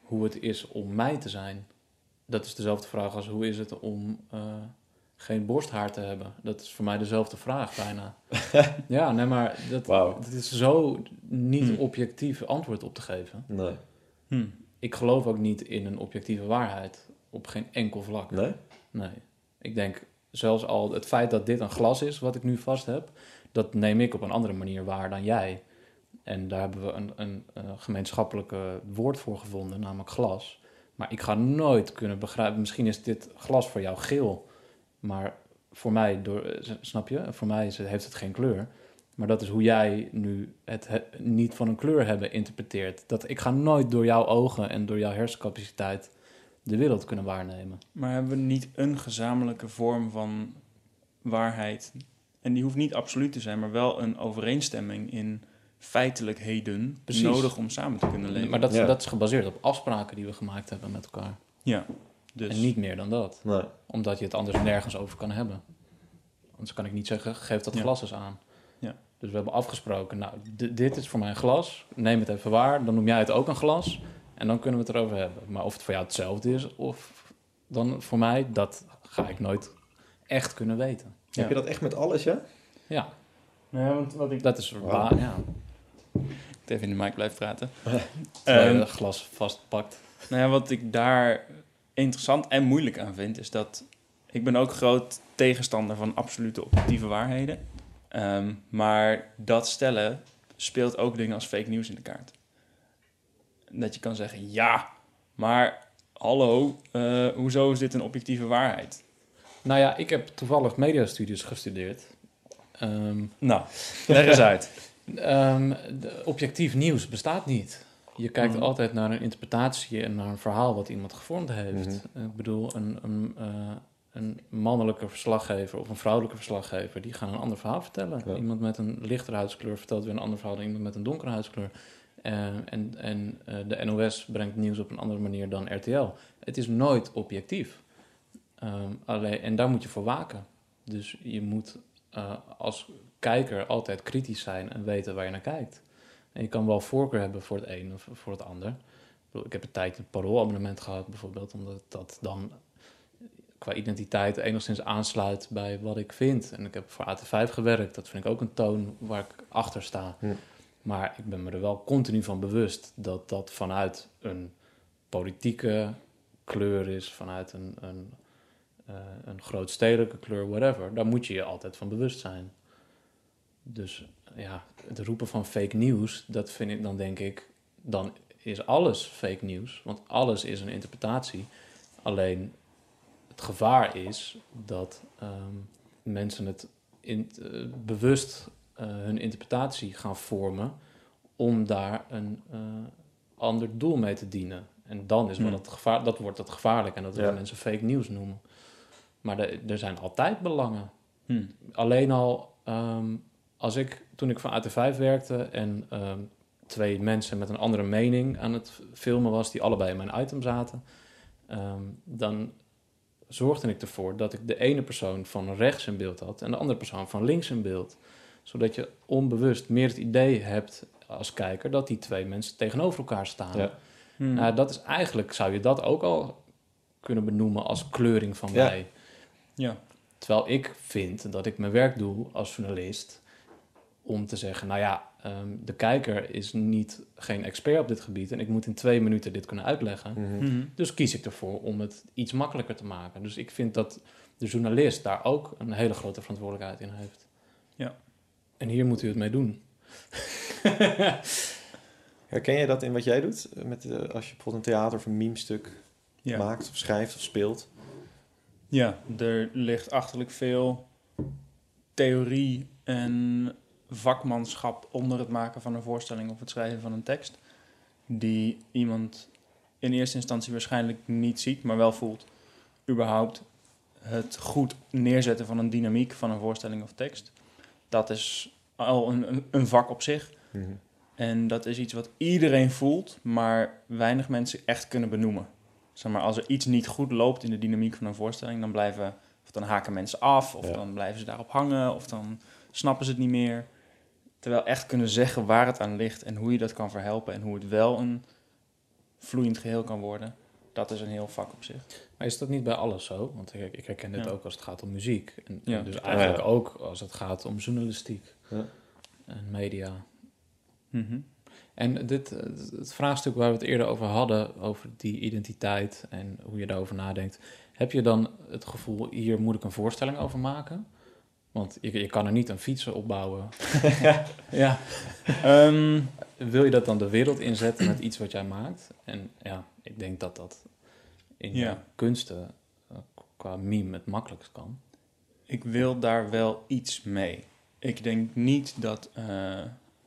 hoe het is om mij te zijn. Dat is dezelfde vraag als hoe is het om eh, geen borsthaar te hebben. Dat is voor mij dezelfde vraag bijna. ja, nee, maar dat, is zo niet Hmm. objectief antwoord op te geven. Nee. Hm. Ik geloof ook niet in een objectieve waarheid op geen enkel vlak. Nee? Nee. Ik denk zelfs al het feit dat dit een glas is wat ik nu vast heb, dat neem ik op een andere manier waar dan jij. En daar hebben we een, een, gemeenschappelijke woord voor gevonden, namelijk glas. Maar ik ga nooit kunnen begrijpen, misschien is dit glas voor jou geel, maar voor mij, door, eh, snap je, voor mij heeft het geen kleur. Maar dat is hoe jij nu het, he- niet van een kleur hebben interpreteert. Dat ik ga nooit door jouw ogen en door jouw hersencapaciteit de wereld kunnen waarnemen. Maar hebben we niet een gezamenlijke vorm van waarheid? En die hoeft niet absoluut te zijn, maar wel een overeenstemming in feitelijkheden Precies. nodig om samen te kunnen leven. Maar dat, Ja. dat is gebaseerd op afspraken die we gemaakt hebben met elkaar. Ja, dus En niet meer dan dat. Nee. Omdat je het anders nergens over kan hebben. Anders kan ik niet zeggen, geef dat Ja. glas eens aan. Ja. Dus we hebben afgesproken, nou, di- dit is voor mij een glas. Neem het even waar. Dan noem jij het ook een glas. En dan kunnen we het erover hebben. Maar of het voor jou hetzelfde is of dan voor mij, dat ga ik nooit echt kunnen weten. Heb je dat echt met alles, ja? Ja, Nou, want wat ik... dat is waar. Ja. Even in de mic blijven praten. Terwijl je Ehm, glas vastpakt. Nou ja, wat ik daar interessant en moeilijk aan vind, is dat ik ben ook groot tegenstander van absolute objectieve waarheden. Ehm, maar dat stellen speelt ook dingen als fake news in de kaart. Dat je kan zeggen, ja, maar hallo, eh, hoezo is dit een objectieve waarheid? Nou ja, ik heb toevallig mediastudies gestudeerd. Ehm, Nou, leg eens uit. Ehm, objectief nieuws bestaat niet. Je kijkt Mhm. altijd naar een interpretatie en naar een verhaal wat iemand gevormd heeft. Ik bedoel, een, een, eh, een mannelijke verslaggever of een vrouwelijke verslaggever, die gaan een ander verhaal vertellen. Ja. Iemand met een lichtere huidskleur vertelt weer een ander verhaal dan iemand met een donkere huidskleur. Eh, en en eh, de NOS brengt nieuws op een andere manier dan RTL. Het is nooit objectief. Ehm, alleen, en daar moet je voor waken. Dus je moet eh, als kijker altijd kritisch zijn en weten waar je naar kijkt. En je kan wel voorkeur hebben voor het een of voor het ander. Ik, heb een tijd een paroolabonnement gehad bijvoorbeeld, omdat dat dan qua identiteit enigszins aansluit bij wat ik vind. En ik heb voor AT5 gewerkt, dat vind ik ook een toon waar ik achter sta. Maar ik ben me er wel continu van bewust dat dat vanuit een politieke kleur is, vanuit een, een, eh, een grootstedelijke kleur, whatever. Daar moet je je altijd van bewust zijn. Dus ja, het roepen van fake nieuws, dat vind ik dan denk ik, dan is alles fake nieuws. Want alles is een interpretatie. Alleen het gevaar is dat ehm, mensen het in, eh, bewust eh, hun interpretatie gaan vormen om daar een ander doel mee te dienen. En dan is wel Hmm. het gevaar, dat wordt het gevaarlijk en dat willen Ja. mensen fake nieuws noemen. Maar er- er zijn altijd belangen Hm. alleen al ehm, als ik toen ik van AT5 werkte en ehm, twee mensen met een andere mening aan het filmen was, die allebei in mijn item zaten, ehm, dan zorgde ik ervoor dat ik de ene persoon van rechts in beeld had en de andere persoon van links in beeld. Zodat je onbewust meer het idee hebt als kijker dat die twee mensen tegenover elkaar staan. Ja. Hm. Nou, dat is eigenlijk, zou je dat ook al kunnen benoemen als kleuring van Ja. mij. ja. Terwijl ik vind dat ik mijn werk doe als journalist om te zeggen, nou ja, ehm, de kijker is niet geen expert op dit gebied en ik moet in twee minuten dit kunnen uitleggen. Mhm. Mhm. Dus kies ik ervoor om het iets makkelijker te maken. Dus ik vind dat de journalist daar ook een hele grote verantwoordelijkheid in heeft. Ja. En hier moet u het mee doen. Herken je dat in wat jij doet? Met, eh, als je bijvoorbeeld een theater of een meme-stuk Ja. maakt of schrijft of speelt? Ja, er ligt achterlijk veel theorie en vakmanschap onder het maken van een voorstelling of het schrijven van een tekst. Die iemand in eerste instantie waarschijnlijk niet ziet, maar wel voelt. Überhaupt het goed neerzetten van een dynamiek van een voorstelling of tekst. Dat is al een, een- vak op zich. Mhm. En dat is iets wat iedereen voelt, maar weinig mensen echt kunnen benoemen. Zeg maar, als er iets niet goed loopt in de dynamiek van een voorstelling, dan blijven, of dan haken mensen af, of Ja. dan blijven ze daarop hangen, of dan snappen ze het niet meer. Terwijl echt kunnen zeggen waar het aan ligt en hoe je dat kan verhelpen en hoe het wel een vloeiend geheel kan worden, dat is een heel vak op zich. Maar is dat niet bij alles zo? Want ik, ik herken dit Ja. ook als het gaat om muziek. En, Ja. en dus eigenlijk Ja. ook als het gaat om journalistiek Ja. en media. Mhm. En dit, eh, het vraagstuk waar we het eerder over hadden, over die identiteit en hoe je daarover nadenkt, heb je dan het gevoel, hier moet ik een voorstelling over maken? Want je, je kan er niet een fietsen opbouwen. ja. Ehm, Wil je dat dan de wereld inzetten met iets wat jij maakt? En ja, ik denk dat dat in Ja. ja. kunsten eh, qua meme het makkelijkst kan. Ik wil daar wel iets mee. Ik denk niet dat eh,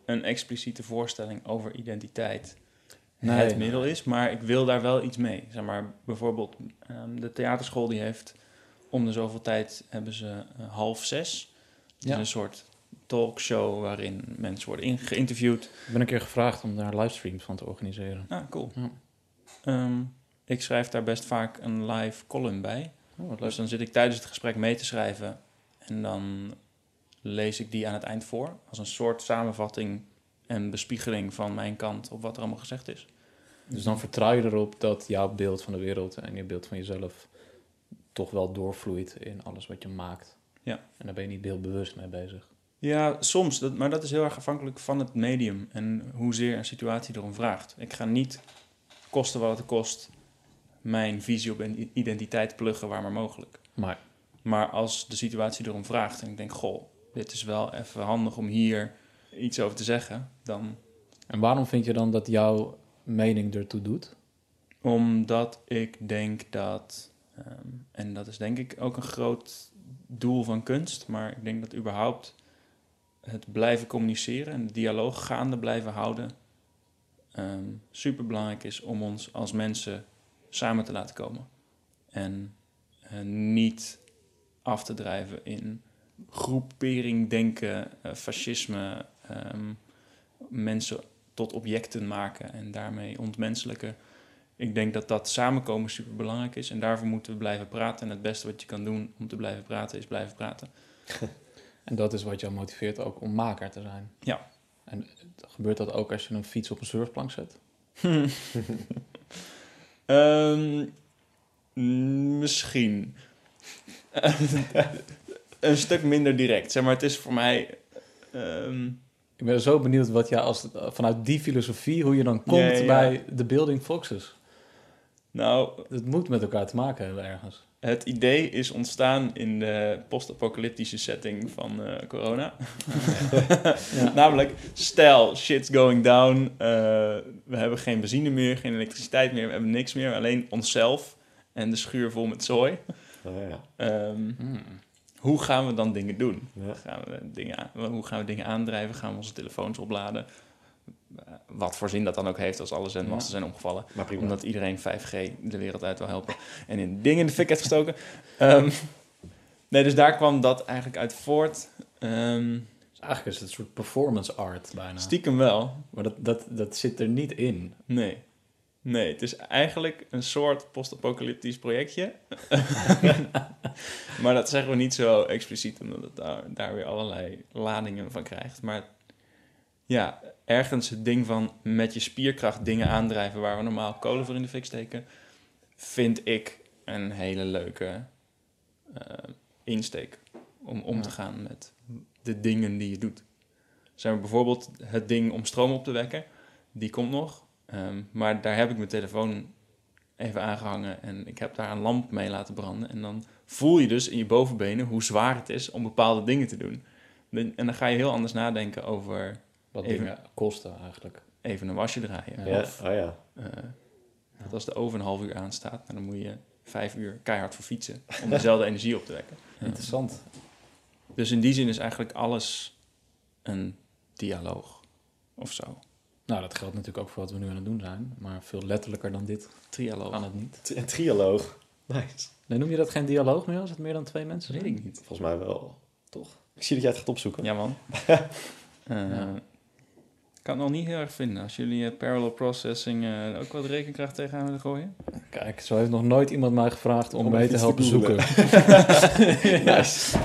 een expliciete voorstelling over identiteit Nee, het middel is, maar ik wil daar wel iets mee. Zeg maar, bijvoorbeeld ehm, de theaterschool die heeft om de zoveel tijd hebben ze eh, half zes. Ja. een soort talkshow waarin mensen worden geïnterviewd. Ik ben een keer gevraagd om daar livestreams van te organiseren. Ah, cool. Ja. Ehm, ik schrijf daar best vaak een live column bij. Oh, Dus dan zit ik tijdens het gesprek mee te schrijven en dan lees ik die aan het eind voor als een soort samenvatting en bespiegeling van mijn kant op wat er allemaal gezegd is. Dus dan vertrouw je erop dat jouw beeld van de wereld en je beeld van jezelf toch wel doorvloeit in alles wat je maakt. Ja. En daar ben je niet heel bewust mee bezig. Ja, soms. Dat, maar dat is heel erg afhankelijk van het medium en hoezeer een situatie erom vraagt. Ik ga niet, kosten wat het kost, mijn visie op een identiteit pluggen waar maar mogelijk. Maar Maar als de situatie erom vraagt en ik denk, goh, dit is wel even handig om hier iets over te zeggen, dan En waarom vind je dan dat jouw mening ertoe doet? Omdat ik denk dat, ehm, en dat is denk ik ook een groot doel van kunst, maar ik denk dat überhaupt het blijven communiceren en de dialoog gaande blijven houden super belangrijk is om ons als mensen samen te laten komen. En niet af te drijven in groepering denken, eh, fascisme, ehm, mensen tot objecten maken en daarmee ontmenselijken. Ik denk dat dat samenkomen super belangrijk is en daarvoor moeten we blijven praten. En het beste wat je kan doen om te blijven praten is blijven praten. En dat is wat jou motiveert ook om maker te zijn. Ja. En gebeurt dat ook als je een fiets op een surfplank zet? Ehm, misschien. een stuk minder direct. Zeg maar, het is voor mij. ehm, Ik ben zo benieuwd wat jij als, vanuit die filosofie, hoe je dan komt Ja, ja, ja. bij de Building Foxes. nou, Het moet met elkaar te maken hebben ergens. het idee is ontstaan in de post-apocalyptische setting van eh, corona. Ja. Namelijk, stel, shit's going down. eh, we hebben geen benzine meer, geen elektriciteit meer, we hebben niks meer. Alleen onszelf en de schuur vol met zooi. Oh, ja. Ehm, Hmm. Hoe gaan we dan dingen doen? Ja. Gaan we dingen aan- hoe gaan we dingen aandrijven? Gaan we onze telefoons opladen? Eh, Wat voor zin dat dan ook heeft als alle zendmasten Ja. zijn omgevallen. Omdat iedereen 5G de wereld uit wil helpen. En in dingen in de fik heeft gestoken. Ehm, nee, dus daar kwam dat eigenlijk uit voort. Ehm, Dus eigenlijk is het een soort performance art bijna. stiekem wel. Maar dat, dat, dat zit er niet in. Nee. Nee, het is eigenlijk een soort post-apocalyptisch projectje. maar dat zeggen we niet zo expliciet, omdat het daar, daar weer allerlei ladingen van krijgt. Maar ja, ergens het ding van met je spierkracht dingen aandrijven waar we normaal kolen voor in de fik steken, vind ik een hele leuke eh, insteek om om te gaan met de dingen die je doet. Zijn we bijvoorbeeld het ding om stroom op te wekken, die komt nog. Ehm, maar daar heb ik mijn telefoon even aangehangen en ik heb daar een lamp mee laten branden. En dan voel je dus in je bovenbenen hoe zwaar het is om bepaalde dingen te doen. En dan ga je heel anders nadenken over Wat Even. dingen kosten eigenlijk. even een wasje draaien. Ja. Ja, Of oh ja. eh, dat als de oven een half uur aanstaat, dan moet je vijf uur keihard voor fietsen om dezelfde energie op te wekken. Interessant. Dus in die zin is eigenlijk alles een dialoog of zo. Nou, dat geldt natuurlijk ook voor wat we nu aan het doen zijn. Maar veel letterlijker dan dit Trialoog. kan het niet. Een trialoog. Nice. Nee, noem je dat geen dialoog meer als het meer dan twee mensen Weet zijn? ik niet. Volgens mij wel. Toch? Ik zie dat jij het gaat opzoeken. Ja, man. Eh, Ja. Ik kan het nog niet heel erg vinden. Als jullie eh, parallel processing eh, ook wat rekenkracht tegenaan willen gooien. Kijk, zo heeft nog nooit iemand mij gevraagd om, Om mee te helpen zoeken. Nice.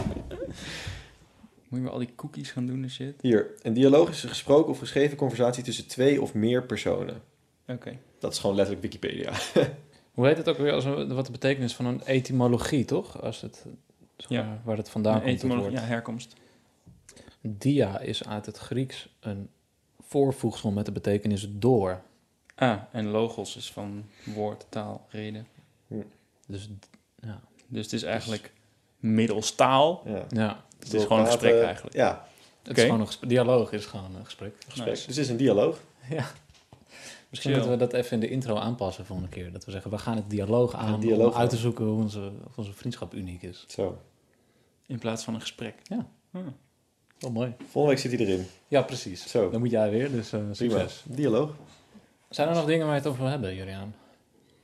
Moet je wel al die cookies gaan doen en shit? Hier. Een dialoog is een gesproken of geschreven conversatie tussen twee of meer personen. Oké. Dat is gewoon letterlijk Wikipedia. Hoe heet het ook weer? Als een, wat de betekenis van een etymologie, toch? Als het, Ja. maar, waar het vandaan komt, het Etymologie, ja, herkomst. Dia is uit het Grieks een voorvoegsel met de betekenis door. Ah, en logos is van woord, taal, reden. Dus d- ja, Dus het is eigenlijk middels taal. Ja. ja. Het is gewoon een gesprek eigenlijk. Ja, Het is gewoon een gesprek. Dialoog is gewoon een gesprek. gesprek. Nice. Dus het is een dialoog. Ja. Misschien Chill. moeten we dat even in de intro aanpassen volgende keer. Dat we zeggen, we gaan het dialoog aan dialoog om uit te zoeken hoe onze, of onze vriendschap uniek is. Zo. In plaats van een gesprek. Ja. Wel mooi. Volgende week zit hij erin. Ja, precies. Zo. Dan moet jij weer, dus eh, Prima. succes. Dialoog. Zijn er nog dingen waar je het over wil hebben, Juriaan?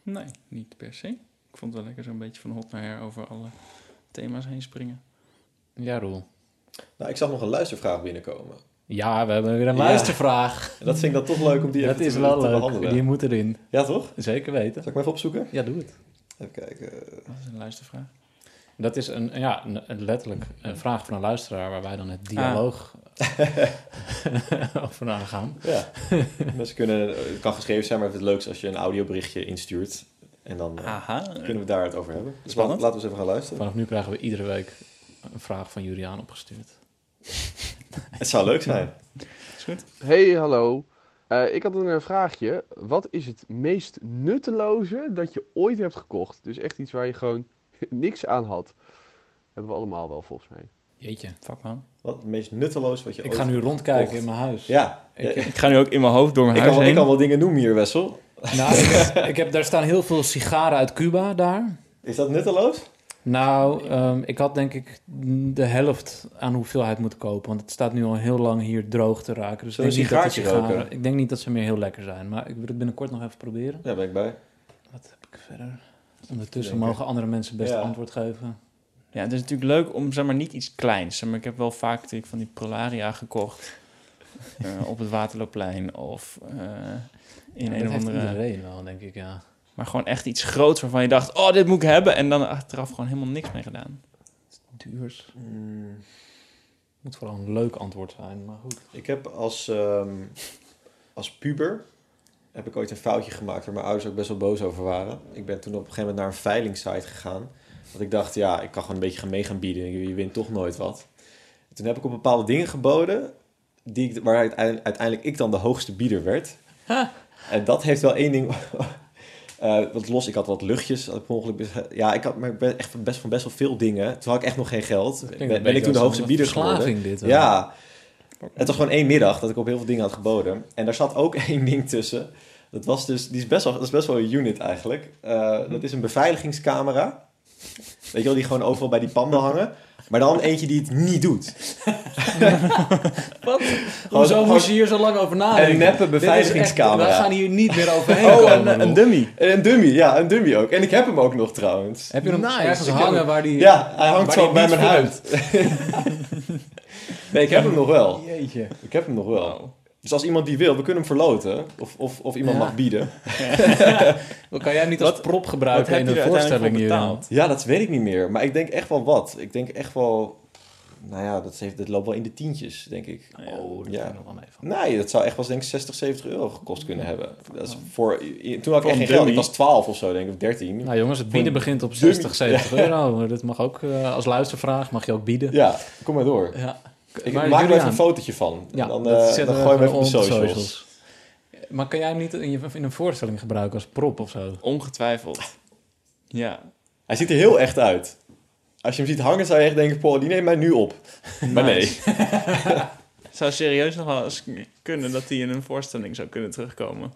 Nee, niet per se. Ik vond het wel lekker zo'n beetje van hot naar her over alle thema's heen springen. Ja, Roel. Nou, ik zag nog een luistervraag binnenkomen. Ja, we hebben weer een Ja. luistervraag. En dat vind ik dan toch leuk om die dat even is te, wel te leuk. behandelen. Die moet erin. Ja, toch? Zeker weten. Zal ik hem even opzoeken? Ja, doe het. Even kijken. Dat is een luistervraag. Dat is een, ja, een, letterlijk een vraag van een luisteraar waar wij dan het Ah. dialoog over aangaan. Ja. Mensen kunnen, het kan geschreven zijn, maar het is het leukst als je een audioberichtje instuurt. En dan eh, Aha. kunnen we daar het over hebben. Dus Spannend. laten we eens even gaan luisteren. Vanaf nu krijgen we iedere week een vraag van Juliaan opgestuurd. Het zou leuk zijn. Is goed. Hey, hallo. Eh, ik had een vraagje. Wat is het meest nutteloze dat je ooit hebt gekocht? Dus echt iets waar je gewoon niks aan had. Hebben we allemaal wel, volgens mij. Jeetje. Fuck man. Wat het meest nutteloos wat je Ik ooit ga nu rondkijken gekocht. in mijn huis. Ja, Ik, Ik ga nu ook in mijn hoofd door mijn ik, huis kan, wel- ik heen. kan wel dingen noemen hier, Wessel. nou, ik, heb, ik heb, daar staan heel veel sigaren uit Cuba daar. Is dat nutteloos? Nou, ehm, ik had denk ik de helft aan hoeveelheid moeten kopen. Want het staat nu al heel lang hier droog te raken. Dus ik denk, niet dat sigaren, roken? ik denk niet dat ze meer heel lekker zijn. Maar ik wil het binnenkort nog even proberen. Ja, ben ik bij. Wat heb ik verder? Ondertussen ik. mogen andere mensen best Ja. antwoord geven. Ja, het is natuurlijk leuk om, zeg maar, niet iets kleins. Zeg maar, ik heb wel vaak natuurlijk van die Prolaria gekocht. eh, op het Waterloopplein of eh, in Ja, een dat of heeft andere... iedereen wel, denk ik, ja. Maar gewoon echt iets groots waarvan je dacht, oh, dit moet ik hebben. En dan achteraf gewoon helemaal niks mee gedaan. Duurs. Mm, Moet vooral een leuk antwoord zijn, maar goed. Ik heb als, ehm, als puber heb ik ooit een foutje gemaakt waar mijn ouders ook best wel boos over waren. Ik ben toen op een gegeven moment naar een veilingsite gegaan. Want ik dacht, ja, ik kan gewoon een beetje gaan mee gaan bieden. Je wint toch nooit wat. En toen heb ik op bepaalde dingen geboden die ik, waar uiteindelijk, uiteindelijk ik dan de hoogste bieder werd. En dat heeft wel één ding... eh, wat los, ik had wat luchtjes. Had ongeluk ja, ik had maar ik ben echt van best, van best wel veel dingen. Toen had ik echt nog geen geld. Ben, ben ik toen de hoogste bieder geworden. Dit. hoor. Ja, het was gewoon één middag dat ik op heel veel dingen had geboden. En daar zat ook één ding tussen. Dat, was dus, die is best wel, dat is best wel een unit eigenlijk. Eh, dat is een beveiligingscamera. Weet je wel, die gewoon overal bij die panden hangen. Maar dan eentje die het niet doet. Wat? Hoezo moest je hier zo lang over nadenken? Een neppe is echt- beveiligingscamera. We gaan hier niet meer overheen Oh, komen. een, een dummy. En een dummy, ja, een dummy ook. En ik heb hem ook nog trouwens. Heb je hem Nice. ergens hangen waar die... Ja, hij hangt zo bij mijn huid. nee, ik heb hem nog wel. Jeetje. Ik heb hem nog wel. Wow. Dus als iemand die wil, we kunnen hem verloten. Of, of, of iemand Ja. mag bieden. Kan jij hem niet als Wat- prop gebruiken in uiteindelijk voorstelling voor hier? Ja, dat weet ik niet meer. Maar ik denk echt wel wat. Ik denk echt wel... Nou ja, dat, heeft, dat loopt wel in de tientjes, denk ik. Oh, dat Ja. vind ik nog wel mee van. Nee, dat zou echt wel denk ik 60, 70 euro gekost kunnen hebben. Dat is voor, toen had ik echt een geen geld. Ik was 12 of zo, denk ik, of 13. Nou jongens, het bieden begint op dummy. 60, 70 euro. Maar Dat mag ook eh, als luistervraag, mag je ook bieden. Ja, kom maar door. Ja. Ik Maar maak er even een fotootje van. Ja, dan, eh, zetten dan we gooi hem even gewoon op de socials. Maar kan jij hem niet in, je, in een voorstelling gebruiken als prop of zo? Ongetwijfeld. Ja. Hij ziet er heel echt uit. Als je hem ziet hangen, zou je echt denken, Paul, die neemt mij nu op. Maar nee. Zou serieus nog wel eens kunnen dat hij in een voorstelling zou kunnen terugkomen.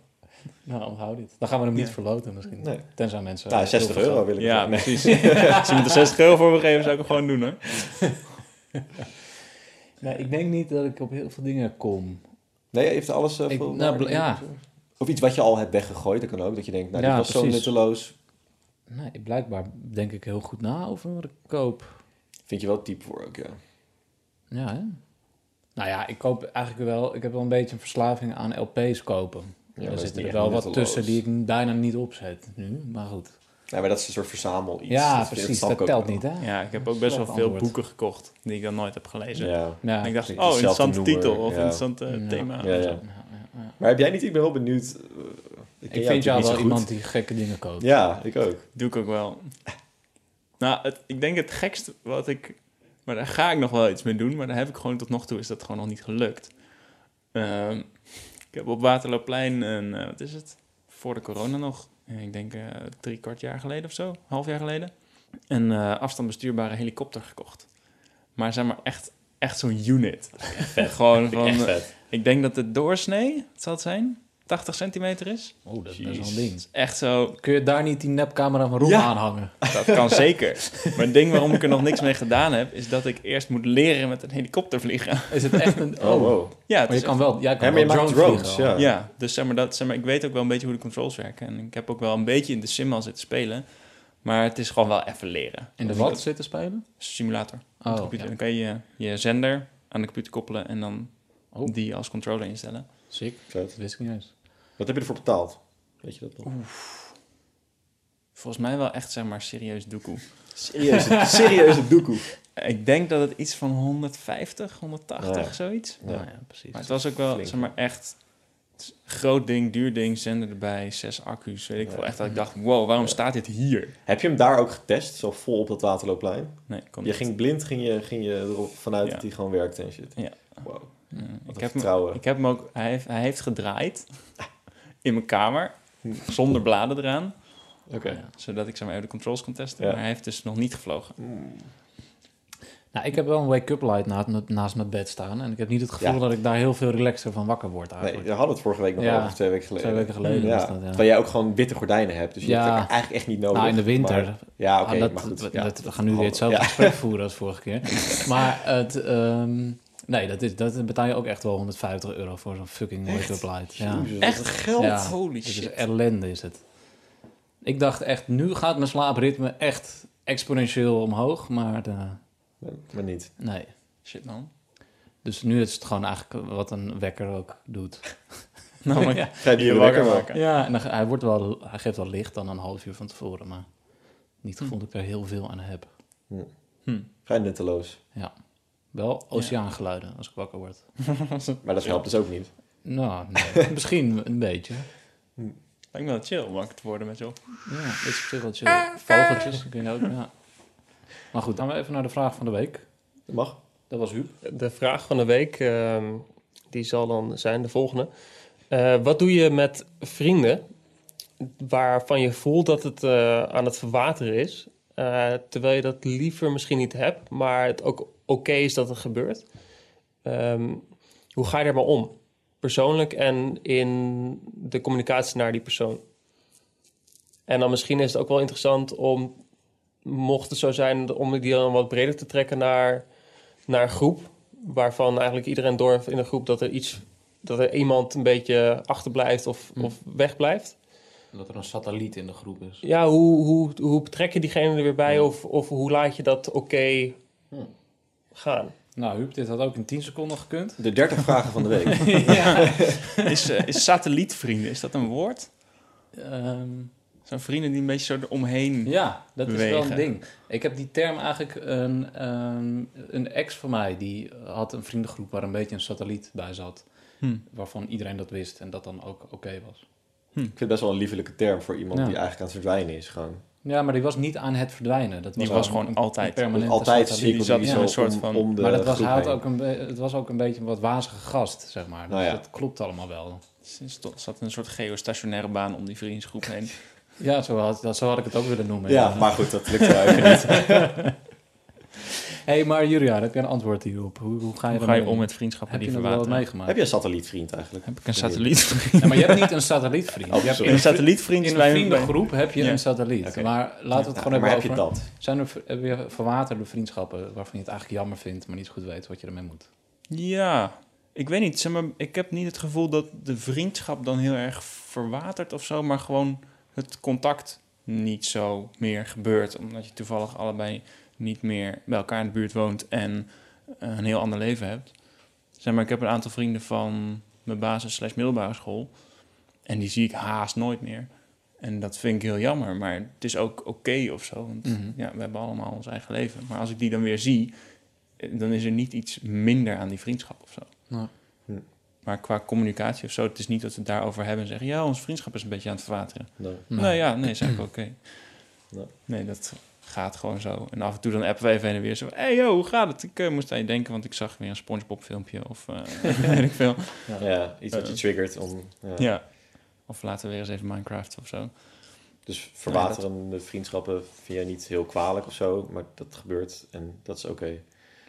Nou, onthoud dit. Dan gaan we hem niet Ja. verloten misschien. Nee. Tenzij mensen... Nou, heel 60 veel euro wil ik Ja. Nee. precies. Als je me er 60 euro voor wil geven, zou ik hem gewoon doen, hoor. Nee, ik denk niet dat ik op heel veel dingen kom. Nee, heeft alles... eh, Ik- veel nou, ja. Of iets wat je al hebt weggegooid, dat kan ook. Dat je denkt, nou, Ja, dit was zo nutteloos. Nee, blijkbaar denk ik heel goed na over wat ik koop. Vind je wel type voor ook, ja. Ja, hè? Nou ja, ik koop eigenlijk wel... Ik heb wel een beetje een verslaving aan LP's kopen. Ja, er zitten er wel wat nutteloos. tussen die ik bijna niet opzet nu, maar goed. Nee, maar dat is een soort verzamel iets. ja, Dat- precies. Dat telt niet, hè? Ja, ik heb ook best wel veel antwoord. boeken gekocht die ik dan nooit heb gelezen. Ja. Ja, En ik dacht, oh, interessante titel of ja. interessant Ja. thema. Ja, ja. Ja, ja. Maar heb jij niet... Ik ben wel benieuwd... eh, ik vind jou wel iemand die gekke dingen koopt. Ja, ik ook. Doe ik ook wel. Nou, het, ik denk het gekste wat ik... Maar daar ga ik nog wel iets mee doen. Maar daar heb ik gewoon tot nog toe is dat gewoon nog niet gelukt. Ehm, ik heb op Waterloopplein een... eh, wat is het? Voor de corona nog. Eh, Ik denk eh, drie kwart jaar geleden of zo. Half jaar geleden. Een eh afstandbestuurbare helikopter gekocht. Maar zeg maar echt, echt zo'n unit. Gewoon van... Echt vet. ik denk dat de doorsnee, wat zal het zijn? 80 centimeter is. Oh, dat is best wel een ding. Echt zo Kun je daar niet die nepcamera van Roem Ja. aanhangen? Dat kan zeker. Maar het ding waarom ik er nog niks mee gedaan heb, is dat ik eerst moet leren met een helikopter vliegen. Is het echt een... Oh, wow. Ja, Maar je kan wel, jij kan Ja, maar je wel maakt drone drones, ja. Ja, dus zeg maar, dat, zeg maar, ik weet ook wel een beetje hoe de controls werken. En ik heb ook wel een beetje in de sim al zitten spelen. Maar het is gewoon wel even leren. In de Dat- wat zitten spelen? Simulator. Op de Oh, computer. ja. Dan kan je je je zender aan de computer koppelen en dan Oh. die als controller instellen. Sick. Dat wist ik niet eens. Wat heb je ervoor betaald? Weet je dat nog? Volgens mij wel echt, zeg maar, serieus doekoe. Serieuze, serieuze doekoe. Ik denk dat het iets van 150, 180, Ja. zoiets. Ja. Ja, ja precies. Maar het was ook wel, Flink. zeg maar, echt Groot ding, duur ding, zender erbij, zes accu's. Weet ik veel. Echt dat ik dacht, wow, waarom staat dit hier? Heb je hem daar ook getest, zo vol op dat Waterloopplein? Nee, kon Je niet. ging blind, ging je, ging je erop vanuit Ja. dat hij gewoon werkte en shit. Ja. Wow. Ja, Wat ik, een heb hem, ik heb hem ook... Hij heeft, hij heeft gedraaid in mijn kamer, zonder bladen eraan. Oké. Ja. Zodat ik zeg maar even de controls kon testen. Ja. Maar hij heeft dus nog niet gevlogen. Mm. Nou, ik heb wel een wake-up light na, naast mijn bed staan. En ik heb niet het gevoel Ja. dat ik daar heel veel relaxer van wakker word Nee, eigenlijk. we hadden het vorige week nog Ja. over, twee weken geleden. Twee weken geleden ja. was dat, ja. Terwijl jij ook gewoon witte gordijnen hebt, dus je Ja. hebt het eigenlijk echt niet nodig. nou, in de winter. Maar- ja, oké, Ah, dat, we gaan nu weer hetzelfde Ja. gesprek voeren als vorige keer. maar het, ehm, nee, dat, is, dat betaal je ook echt wel 150 euro voor zo'n fucking Echt? wake-up light. Ja. Echt geld? Ja. Holy Het is shit. ellende is het. Ik dacht echt, nu gaat mijn slaapritme echt exponentieel omhoog. Maar de, Maar niet. nee. Shit, man. Dus nu is het gewoon eigenlijk wat een wekker ook doet. Nou, maar ja. Ga je die je weer wakker maken. Ja, en dan, hij, wordt wel, hij geeft wel licht dan een half uur van tevoren. Maar niet Hm. gevoel dat ik er heel veel aan heb. Hm. Vrij nutteloos. Wel oceaangeluiden als ik wakker word. Maar dat helpt dus ook niet. Nou, nee, misschien een beetje. Lijkt me wel chill om wakker te worden met zo. Ja, dat is op zich wel chill. Vogeltjes kun je ook, ja. Maar goed, dan gaan we even naar de vraag van de week. Dat mag. Dat was Huub. De vraag van de week, ehm, die zal dan zijn de volgende. Eh, wat doe je met vrienden waarvan je voelt dat het eh, aan het verwateren is, eh, terwijl je dat liever misschien niet hebt, maar het ook oké is dat het gebeurt? Ehm, hoe ga je daar maar om? Persoonlijk en in de communicatie naar die persoon. En dan misschien is het ook wel interessant om, mocht het zo zijn, om die dan wat breder te trekken naar, naar een groep. Waarvan eigenlijk iedereen door in de groep dat er iets, dat er iemand een beetje achterblijft of, Hm. of wegblijft. Dat er een satelliet in de groep is. Ja, hoe, hoe, hoe betrek je diegene er weer bij of, of hoe laat je dat oké Hm. Gaan? Nou, Huub, dit had ook in 10 seconden gekund. De 30 vragen van de week. Is, eh, is satellietvrienden, is dat een woord? Ehm, Zo'n vrienden die een beetje zo eromheen... ja, dat is wel een ding. Ik heb die term eigenlijk... Een, ehm, een ex van mij, die had een vriendengroep waar een beetje een satelliet bij zat. Hm. Waarvan iedereen dat wist en dat dan ook oké was. Ik vind het best wel een liefelijke term voor iemand Ja. die eigenlijk aan het verdwijnen is. Gewoon. Ja, maar die was niet aan het verdwijnen. Dat Die was, was al gewoon een, altijd. een permanente Altijd zat die zo een soort van- om de Maar dat was, had heen. ook een, het was ook een beetje een wat wazige gast, zeg maar. Dus Nou ja. dat klopt allemaal wel. Er zat een soort geostationaire baan om die vriendsgroep heen. Ja, zo had, dat, zo had ik het ook willen noemen. Ja, maar goed, dat lukt wel even niet. hey, maar Julia, heb je een antwoord hierop? Hoe, hoe ga je, Hoe ga je om met vriendschappen Heb die verwateren? meegemaakt? Heb je een satellietvriend eigenlijk? Heb ik een satellietvriend? Ja, maar je hebt niet een satellietvriend. Oh, je hebt een satellietvriend in een vriendengroep heb je Ja. een satelliet. Maar laten we het Nou, gewoon maar hebben heb je over... dat? Zijn er heb je verwaterde vriendschappen waarvan je het eigenlijk jammer vindt, maar niet goed weet wat je ermee moet? Ja, ik weet niet. Zeg maar, ik heb niet het gevoel dat de vriendschap dan heel erg verwatert of zo, maar gewoon het contact niet zo meer gebeurt. Omdat je toevallig allebei niet meer bij elkaar in de buurt woont en eh, een heel ander leven hebt. Zeg maar, ik heb een aantal vrienden van mijn basis slash middelbare school. En die zie ik haast nooit meer. En dat vind ik heel jammer, maar het is ook oké of zo. Want Mhm. ja, we hebben allemaal ons eigen leven. Maar als ik die dan weer zie, eh, dan is er niet iets minder aan die vriendschap of zo. Nee. Hm. Maar qua communicatie of zo, het is niet dat we het daarover hebben en zeggen... ja, onze vriendschap is een beetje aan het verwateren. Nee. Nee, ja, nee, is eigenlijk oké. Nee. Nee, dat gaat gewoon zo. En af en toe dan appen we even heen en weer zo... hey, yo, hoe gaat het? Ik eh, moest aan je denken, want ik zag weer een Spongebob filmpje of eh weet ik veel. Ja, iets wat je triggert om... Ja. Ja. Of laten we weer eens even Minecraft of zo. Dus verwaterende vriendschappen vind jij niet heel kwalijk of zo, maar dat gebeurt en dat is oké.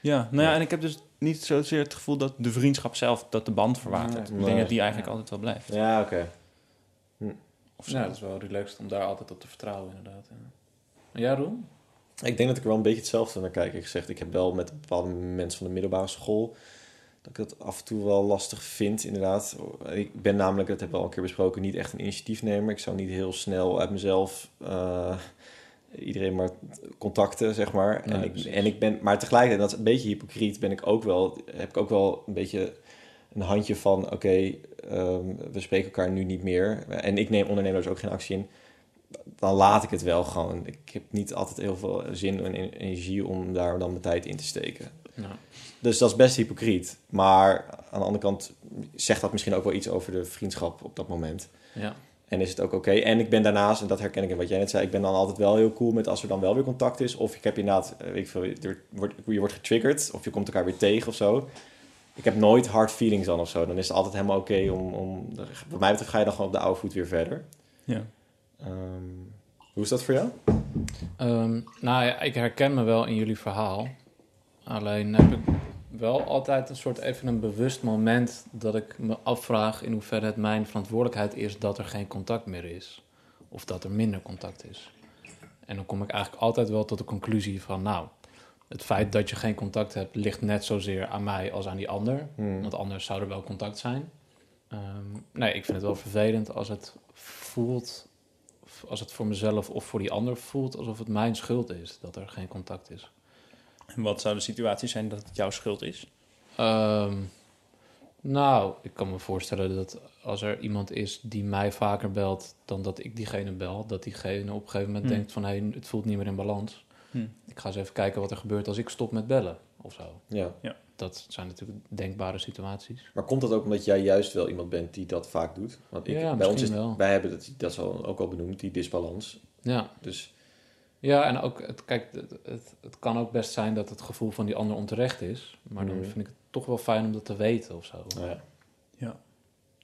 Ja, nou ja, Ja. en ik heb dus niet zozeer het gevoel dat de vriendschap zelf, dat de band verwatert. Nee. Ik denk dat die eigenlijk Ja. altijd wel blijft. Ja, oké. Of zo. Ja, dat is wel relaxed om daar altijd op te vertrouwen, inderdaad. Ja, jij, Roel? Ik denk dat ik er wel een beetje hetzelfde naar kijk. Ik gezegd, ik heb wel met bepaalde mensen van de middelbare school dat ik het af en toe wel lastig vind, inderdaad. Ik ben namelijk, dat hebben we al een keer besproken, niet echt een initiatiefnemer. Ik zou niet heel snel uit mezelf eh, iedereen maar contacten, zeg maar. Nee, en, ik, precies. en ik ben, maar tegelijkertijd, dat is een beetje hypocriet, ben ik ook wel, heb ik ook wel een beetje een handje van, oké, ehm, we spreken elkaar nu niet meer. En ik neem ondernemers ook geen actie in dan laat ik het wel gewoon. Ik heb niet altijd heel veel zin en en- energie om daar dan mijn tijd in te steken. Ja. Dus dat is best hypocriet. Maar aan de andere kant zegt dat misschien ook wel iets over de vriendschap op dat moment. Ja. En is het ook oké. En ik ben daarnaast, en dat herken ik in wat jij net zei, ik ben dan altijd wel heel cool met als er dan wel weer contact is. Of ik heb inderdaad, eh, ik veel, er wordt, je wordt getriggerd of je komt elkaar weer tegen of zo. Ik heb nooit hard feelings dan of zo. Dan is het altijd helemaal oké om, om... Wat mij betreft ga je dan gewoon op de oude voet weer verder. Ja. Ehm, hoe is dat voor jou? Ehm, nou ja, ik herken me wel in jullie verhaal. Alleen heb ik wel altijd een soort even een bewust moment dat ik me afvraag in hoeverre het mijn verantwoordelijkheid is dat er geen contact meer is. Of dat er minder contact is. En dan kom ik eigenlijk altijd wel tot de conclusie van, nou, het feit dat je geen contact hebt ligt net zozeer aan mij als aan die ander. Hmm. Want anders zou er wel contact zijn. Ehm, nee, ik vind het wel vervelend als het voelt, als het voor mezelf of voor die ander voelt alsof het mijn schuld is dat er geen contact is. En wat zou de situatie zijn dat het jouw schuld is? Ehm, nou, ik kan me voorstellen dat als er iemand is die mij vaker belt dan dat ik diegene bel, dat diegene op een gegeven moment Hmm. denkt van hé, het voelt niet meer in balans. Hm. Ik ga eens even kijken wat er gebeurt als ik stop met bellen of zo. Ja. Dat zijn natuurlijk denkbare situaties. Maar komt dat ook omdat jij juist wel iemand bent die dat vaak doet? Want ik, Ja, bij ons is, wel. wij hebben dat, dat is al, ook al benoemd, die disbalans. Ja, Dus Ja, en ook, het, kijk, het, het, het kan ook best zijn dat het gevoel van die ander onterecht is. Maar dan Mhm. vind ik het toch wel fijn om dat te weten of zo. nou ja.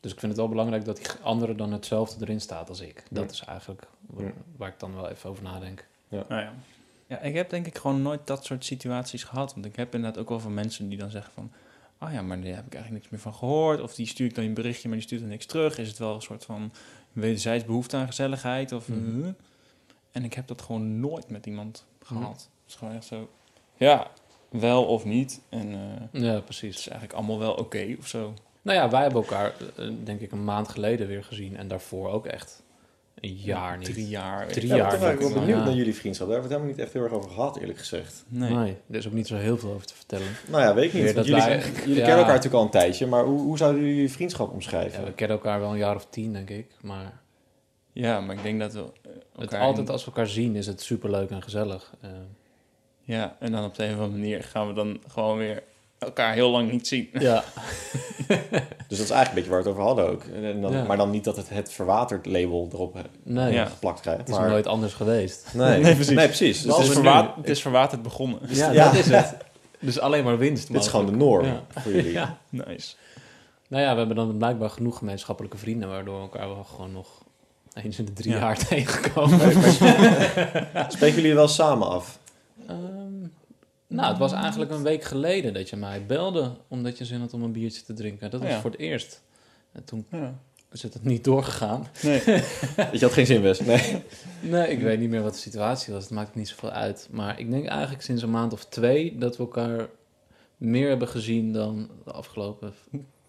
Dus ik vind het wel belangrijk dat die andere dan hetzelfde erin staat als ik. Dat Ja. is eigenlijk waar, Ja. waar ik dan wel even over nadenk. Nou ja. Ja, ik heb denk ik gewoon nooit dat soort situaties gehad. Want ik heb inderdaad ook wel van mensen die dan zeggen van... Oh ja, maar daar heb ik eigenlijk niks meer van gehoord. Of die stuur ik dan een berichtje, maar die stuurt dan niks terug. Is het wel een soort van wederzijds behoefte aan gezelligheid? Of, Mhm. En ik heb dat gewoon nooit met iemand gehad. Mhm. Het is gewoon echt zo... Ja, wel of niet. En eh, Ja, het precies. is eigenlijk allemaal wel oké of zo. Nou ja, wij hebben elkaar eh, denk ik een maand geleden weer gezien. En daarvoor ook echt een jaar niet. Drie jaar. Drie Ja, jaar toch ben ik wel benieuwd ja. naar jullie vriendschap. Daar hebben we het helemaal niet echt heel erg over gehad, eerlijk gezegd. Nee. Nee. er is ook niet zo heel veel over te vertellen. Nou ja, weet ik niet. Meer want dat jullie wij- jullie ja. kennen elkaar natuurlijk al een tijdje, maar hoe, hoe zouden jullie jullie vriendschap omschrijven? Ja, we kennen elkaar wel een jaar of tien, denk ik. Maar Ja, maar ik denk dat we het, altijd als we elkaar zien is het superleuk en gezellig. Eh, Ja, en dan op de een of andere manier gaan we dan gewoon weer elkaar heel lang niet zien. ja. Dus dat is eigenlijk een beetje waar we het over hadden ook. En dan, Ja. Maar dan niet dat het het verwaterd label erop eh, Nee, Ja. geplakt krijgt. het is maar... nooit anders geweest. Nee, Nee, precies. Nee, precies. Dus het, is is, nu- verwa- het is verwaterd begonnen. Ja, Ja. dat is het. Dus alleen maar winst. dit is gewoon de norm Ja. voor jullie. Ja. Nice. Nou ja, we hebben dan blijkbaar genoeg gemeenschappelijke vrienden... waardoor we elkaar wel gewoon nog eens in de drie Ja. jaar tegenkomen. Spreken jullie wel samen af? Ehm, nou, het was eigenlijk een week geleden dat je mij belde... omdat je zin had om een biertje te drinken. Dat was Ja. voor het eerst. En toen Ja. is het niet doorgegaan. Nee. Dat je had geen zin best. Nee. Nee, ik weet niet meer wat de situatie was. Het maakt niet zoveel uit. Maar ik denk eigenlijk sinds een maand of twee... dat we elkaar meer hebben gezien dan de afgelopen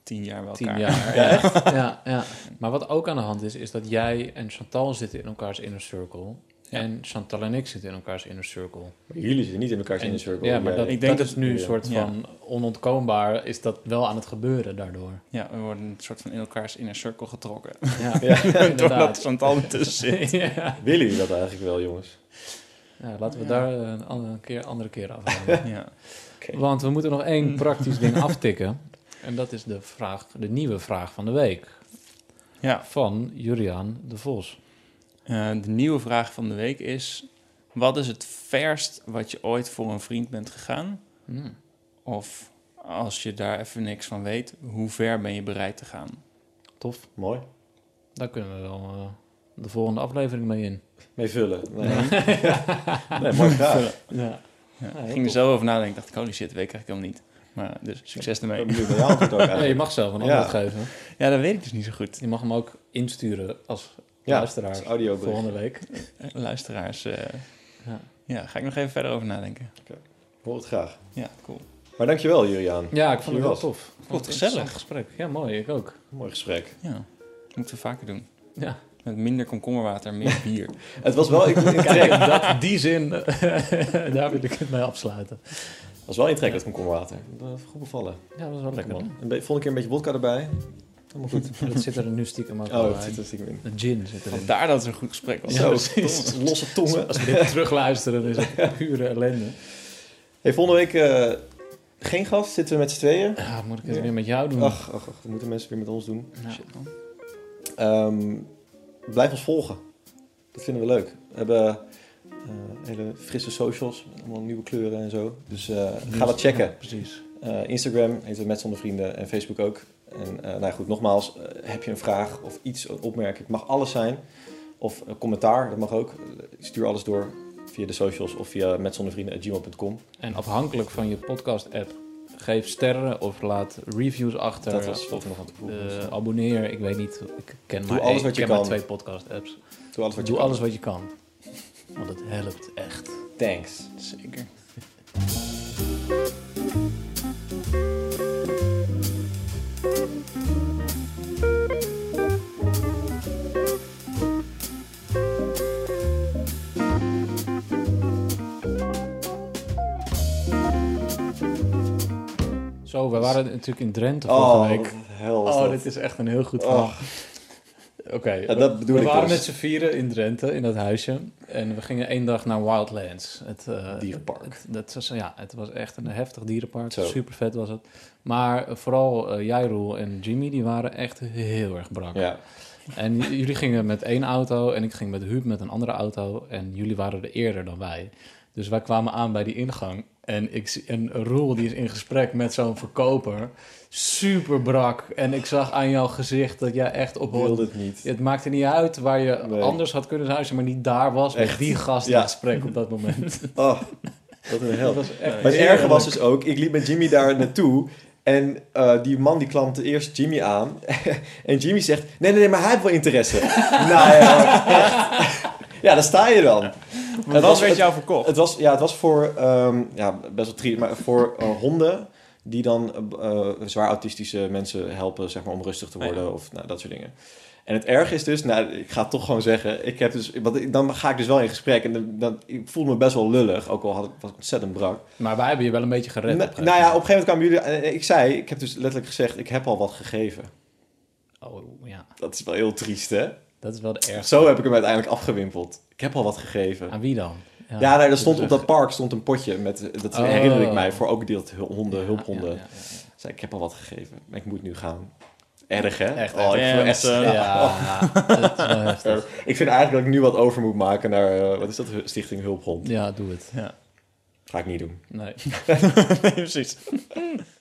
Tien jaar bij tien jaar. Ja, ja, ja. Maar wat ook aan de hand is, is dat jij en Chantal zitten in elkaars inner circle. Ja. En Chantal en ik zitten in elkaars inner circle. Maar jullie zitten niet in elkaars En- inner circle. Ja, maar dat, Ik denk dat dat- is nu een soort Ja. van onontkoombaar, is dat wel aan het gebeuren daardoor. Ja, we worden een soort van in elkaars inner circle getrokken. Ja, Ja. Doordat. Chantal ertussen zit. ja. Willen jullie dat eigenlijk wel, jongens? ja, laten we Ja. daar eh, een andere keer, andere keer hebben. Ja. Want we moeten nog één praktisch ding aftikken. En dat is de, vraag, de nieuwe vraag van de week. ja. Van Juriaan de Vos. Eh, de nieuwe vraag van de week is... Wat is het verst wat je ooit voor een vriend bent gegaan? Hmm. Of als je daar even niks van weet, hoe ver ben je bereid te gaan? Tof. Mooi. Daar kunnen we wel eh, de volgende aflevering mee in. Mee vullen. Nee, nee mooi gedaan. Ja. Ja, Ja, ik ging er zo over nadenken. Ik dacht, holy shit, weet ik eigenlijk helemaal niet. Maar dus succes Ik ben ermee. Ja, je mag zelf een Ja. antwoord geven. Ja, dat weet ik dus niet zo goed. Je mag hem ook insturen als Ja, luisteraar als audiobericht. volgende week. Eh, Luisteraars, eh, Ja. ja, ga ik nog even verder over nadenken. Hoor het graag. Ja, cool. Maar dankjewel, Juriaan. Ja, ik vond het wel tof. Ik vond het gezellig. gesprek. Ja, mooi. Ik ook. Mooi gesprek. Ja, moeten we vaker doen. Ja. Met minder komkommerwater, meer bier. Het was wel trek. Kijk, dat, die zin, daar wil ik het mee afsluiten. Het was wel in trek, dat komkommerwater. Dat goed bevallen. Ja, dat was wel lekker. man. Een volgende keer een beetje wodka erbij. Helemaal goed. Dat zit er nu stiekem ook Oh, dat zit er stiekem in. De gin zit erin. Vandaar dat het een goed gesprek was. Ja, Zo, losse tongen. Als we dit terugluisteren, is het pure ellende. Hey, volgende week eh, Geen gast, zitten we met z'n tweeën. Ja, moet ik het weer met jou doen? Ach, ach, ach, dat moeten mensen weer met ons doen. Shit. Ehm, blijf ons volgen. Dat vinden we leuk. We hebben eh, hele frisse socials, allemaal nieuwe kleuren en zo. Dus eh, ga dat checken. Ja, precies. Instagram heet het Met Zonder Vrienden en Facebook ook. En eh, nou ja, goed, nogmaals, eh, heb je een vraag of iets, een opmerking, het mag alles zijn. Of een commentaar, dat mag ook. Stuur alles door via de socials of via metzondervrienden.gmail.com. En afhankelijk van je podcast-app, geef sterren of laat reviews achter. Dat was of nog aan eh, abonneer. Ik weet niet, ik ken maar, alles één- wat je ik ken maar kan. twee podcast-apps. Doe alles wat je Doe kan. alles wat je kan. Want het helpt echt. Thanks. Zeker. Zo, we waren natuurlijk in Drenthe vorige Oh, week. hel Oh, dit is echt een heel goed Oh. verhaal. Oké, Ja, dat bedoel we ik waren dus. met z'n vieren in Drenthe, in dat huisje. En we gingen één dag naar Wildlands. Het, eh, Dierenpark. Het, dat was, ja, het was echt een heftig dierenpark. Zo. Super vet was het. Maar eh, vooral jij, Roel en Jimmy, die waren echt heel erg brak. Ja, En jullie gingen met één auto en ik ging met Huub met een andere auto. En jullie waren er eerder dan wij. Dus wij kwamen aan bij die ingang. En, ik, en Roel die is in gesprek met zo'n verkoper. Super brak. En ik zag aan jouw gezicht dat jij echt op... wilde het niet. Het maakte niet uit waar je Nee. anders had kunnen zijn, maar niet daar was met Echt. die gast Ja. in gesprek op dat moment. Oh, wat een hel. Maar het erge was dus ook, ik liep met Jimmy daar naartoe. En eh, die man die klampte eerst Jimmy aan. en Jimmy zegt, nee, nee, nee, maar hij heeft wel interesse. nou ja, ja, daar sta je dan. Het wat was- werd het- jou verkocht? Het was, ja, het was voor, ehm, ja, best wel triest, maar voor eh, honden die dan eh, eh, zwaar autistische mensen helpen, zeg maar, om rustig te ja. worden of nou, dat soort dingen. En het erg is dus, nou, ik ga het toch gewoon zeggen, ik heb dus, want dan ga ik dus wel in gesprek en dan, dan, ik voel me best wel lullig, ook al had ik, was ik ontzettend brak. Maar wij hebben je wel een beetje gered. Nou, op een nou ja, op gegeven een gegeven moment kwamen jullie, ik zei, ik heb dus letterlijk gezegd, ik heb al wat gegeven. Oh ja, Dat is wel heel triest, hè? dat is wel de ergste. Zo heb ik hem uiteindelijk afgewimpeld. Ik heb al wat gegeven. Aan wie dan? Ja, nee, er stond op dat park stond een potje met, dat Oh. herinner ik mij, voor ook die dat hu- honden, Ja, hulphonden. ja, ja, ja. Zei, ik heb al wat gegeven, maar ik moet nu gaan. Erg, hè? Echt, oh, ik, echt. voel echt, Ja, Ja, ik vind eigenlijk dat ik nu wat over moet maken naar, eh, wat is dat, Stichting Hulphond. Ja, doe het. Ja. Ga ik niet doen. Nee. nee, precies.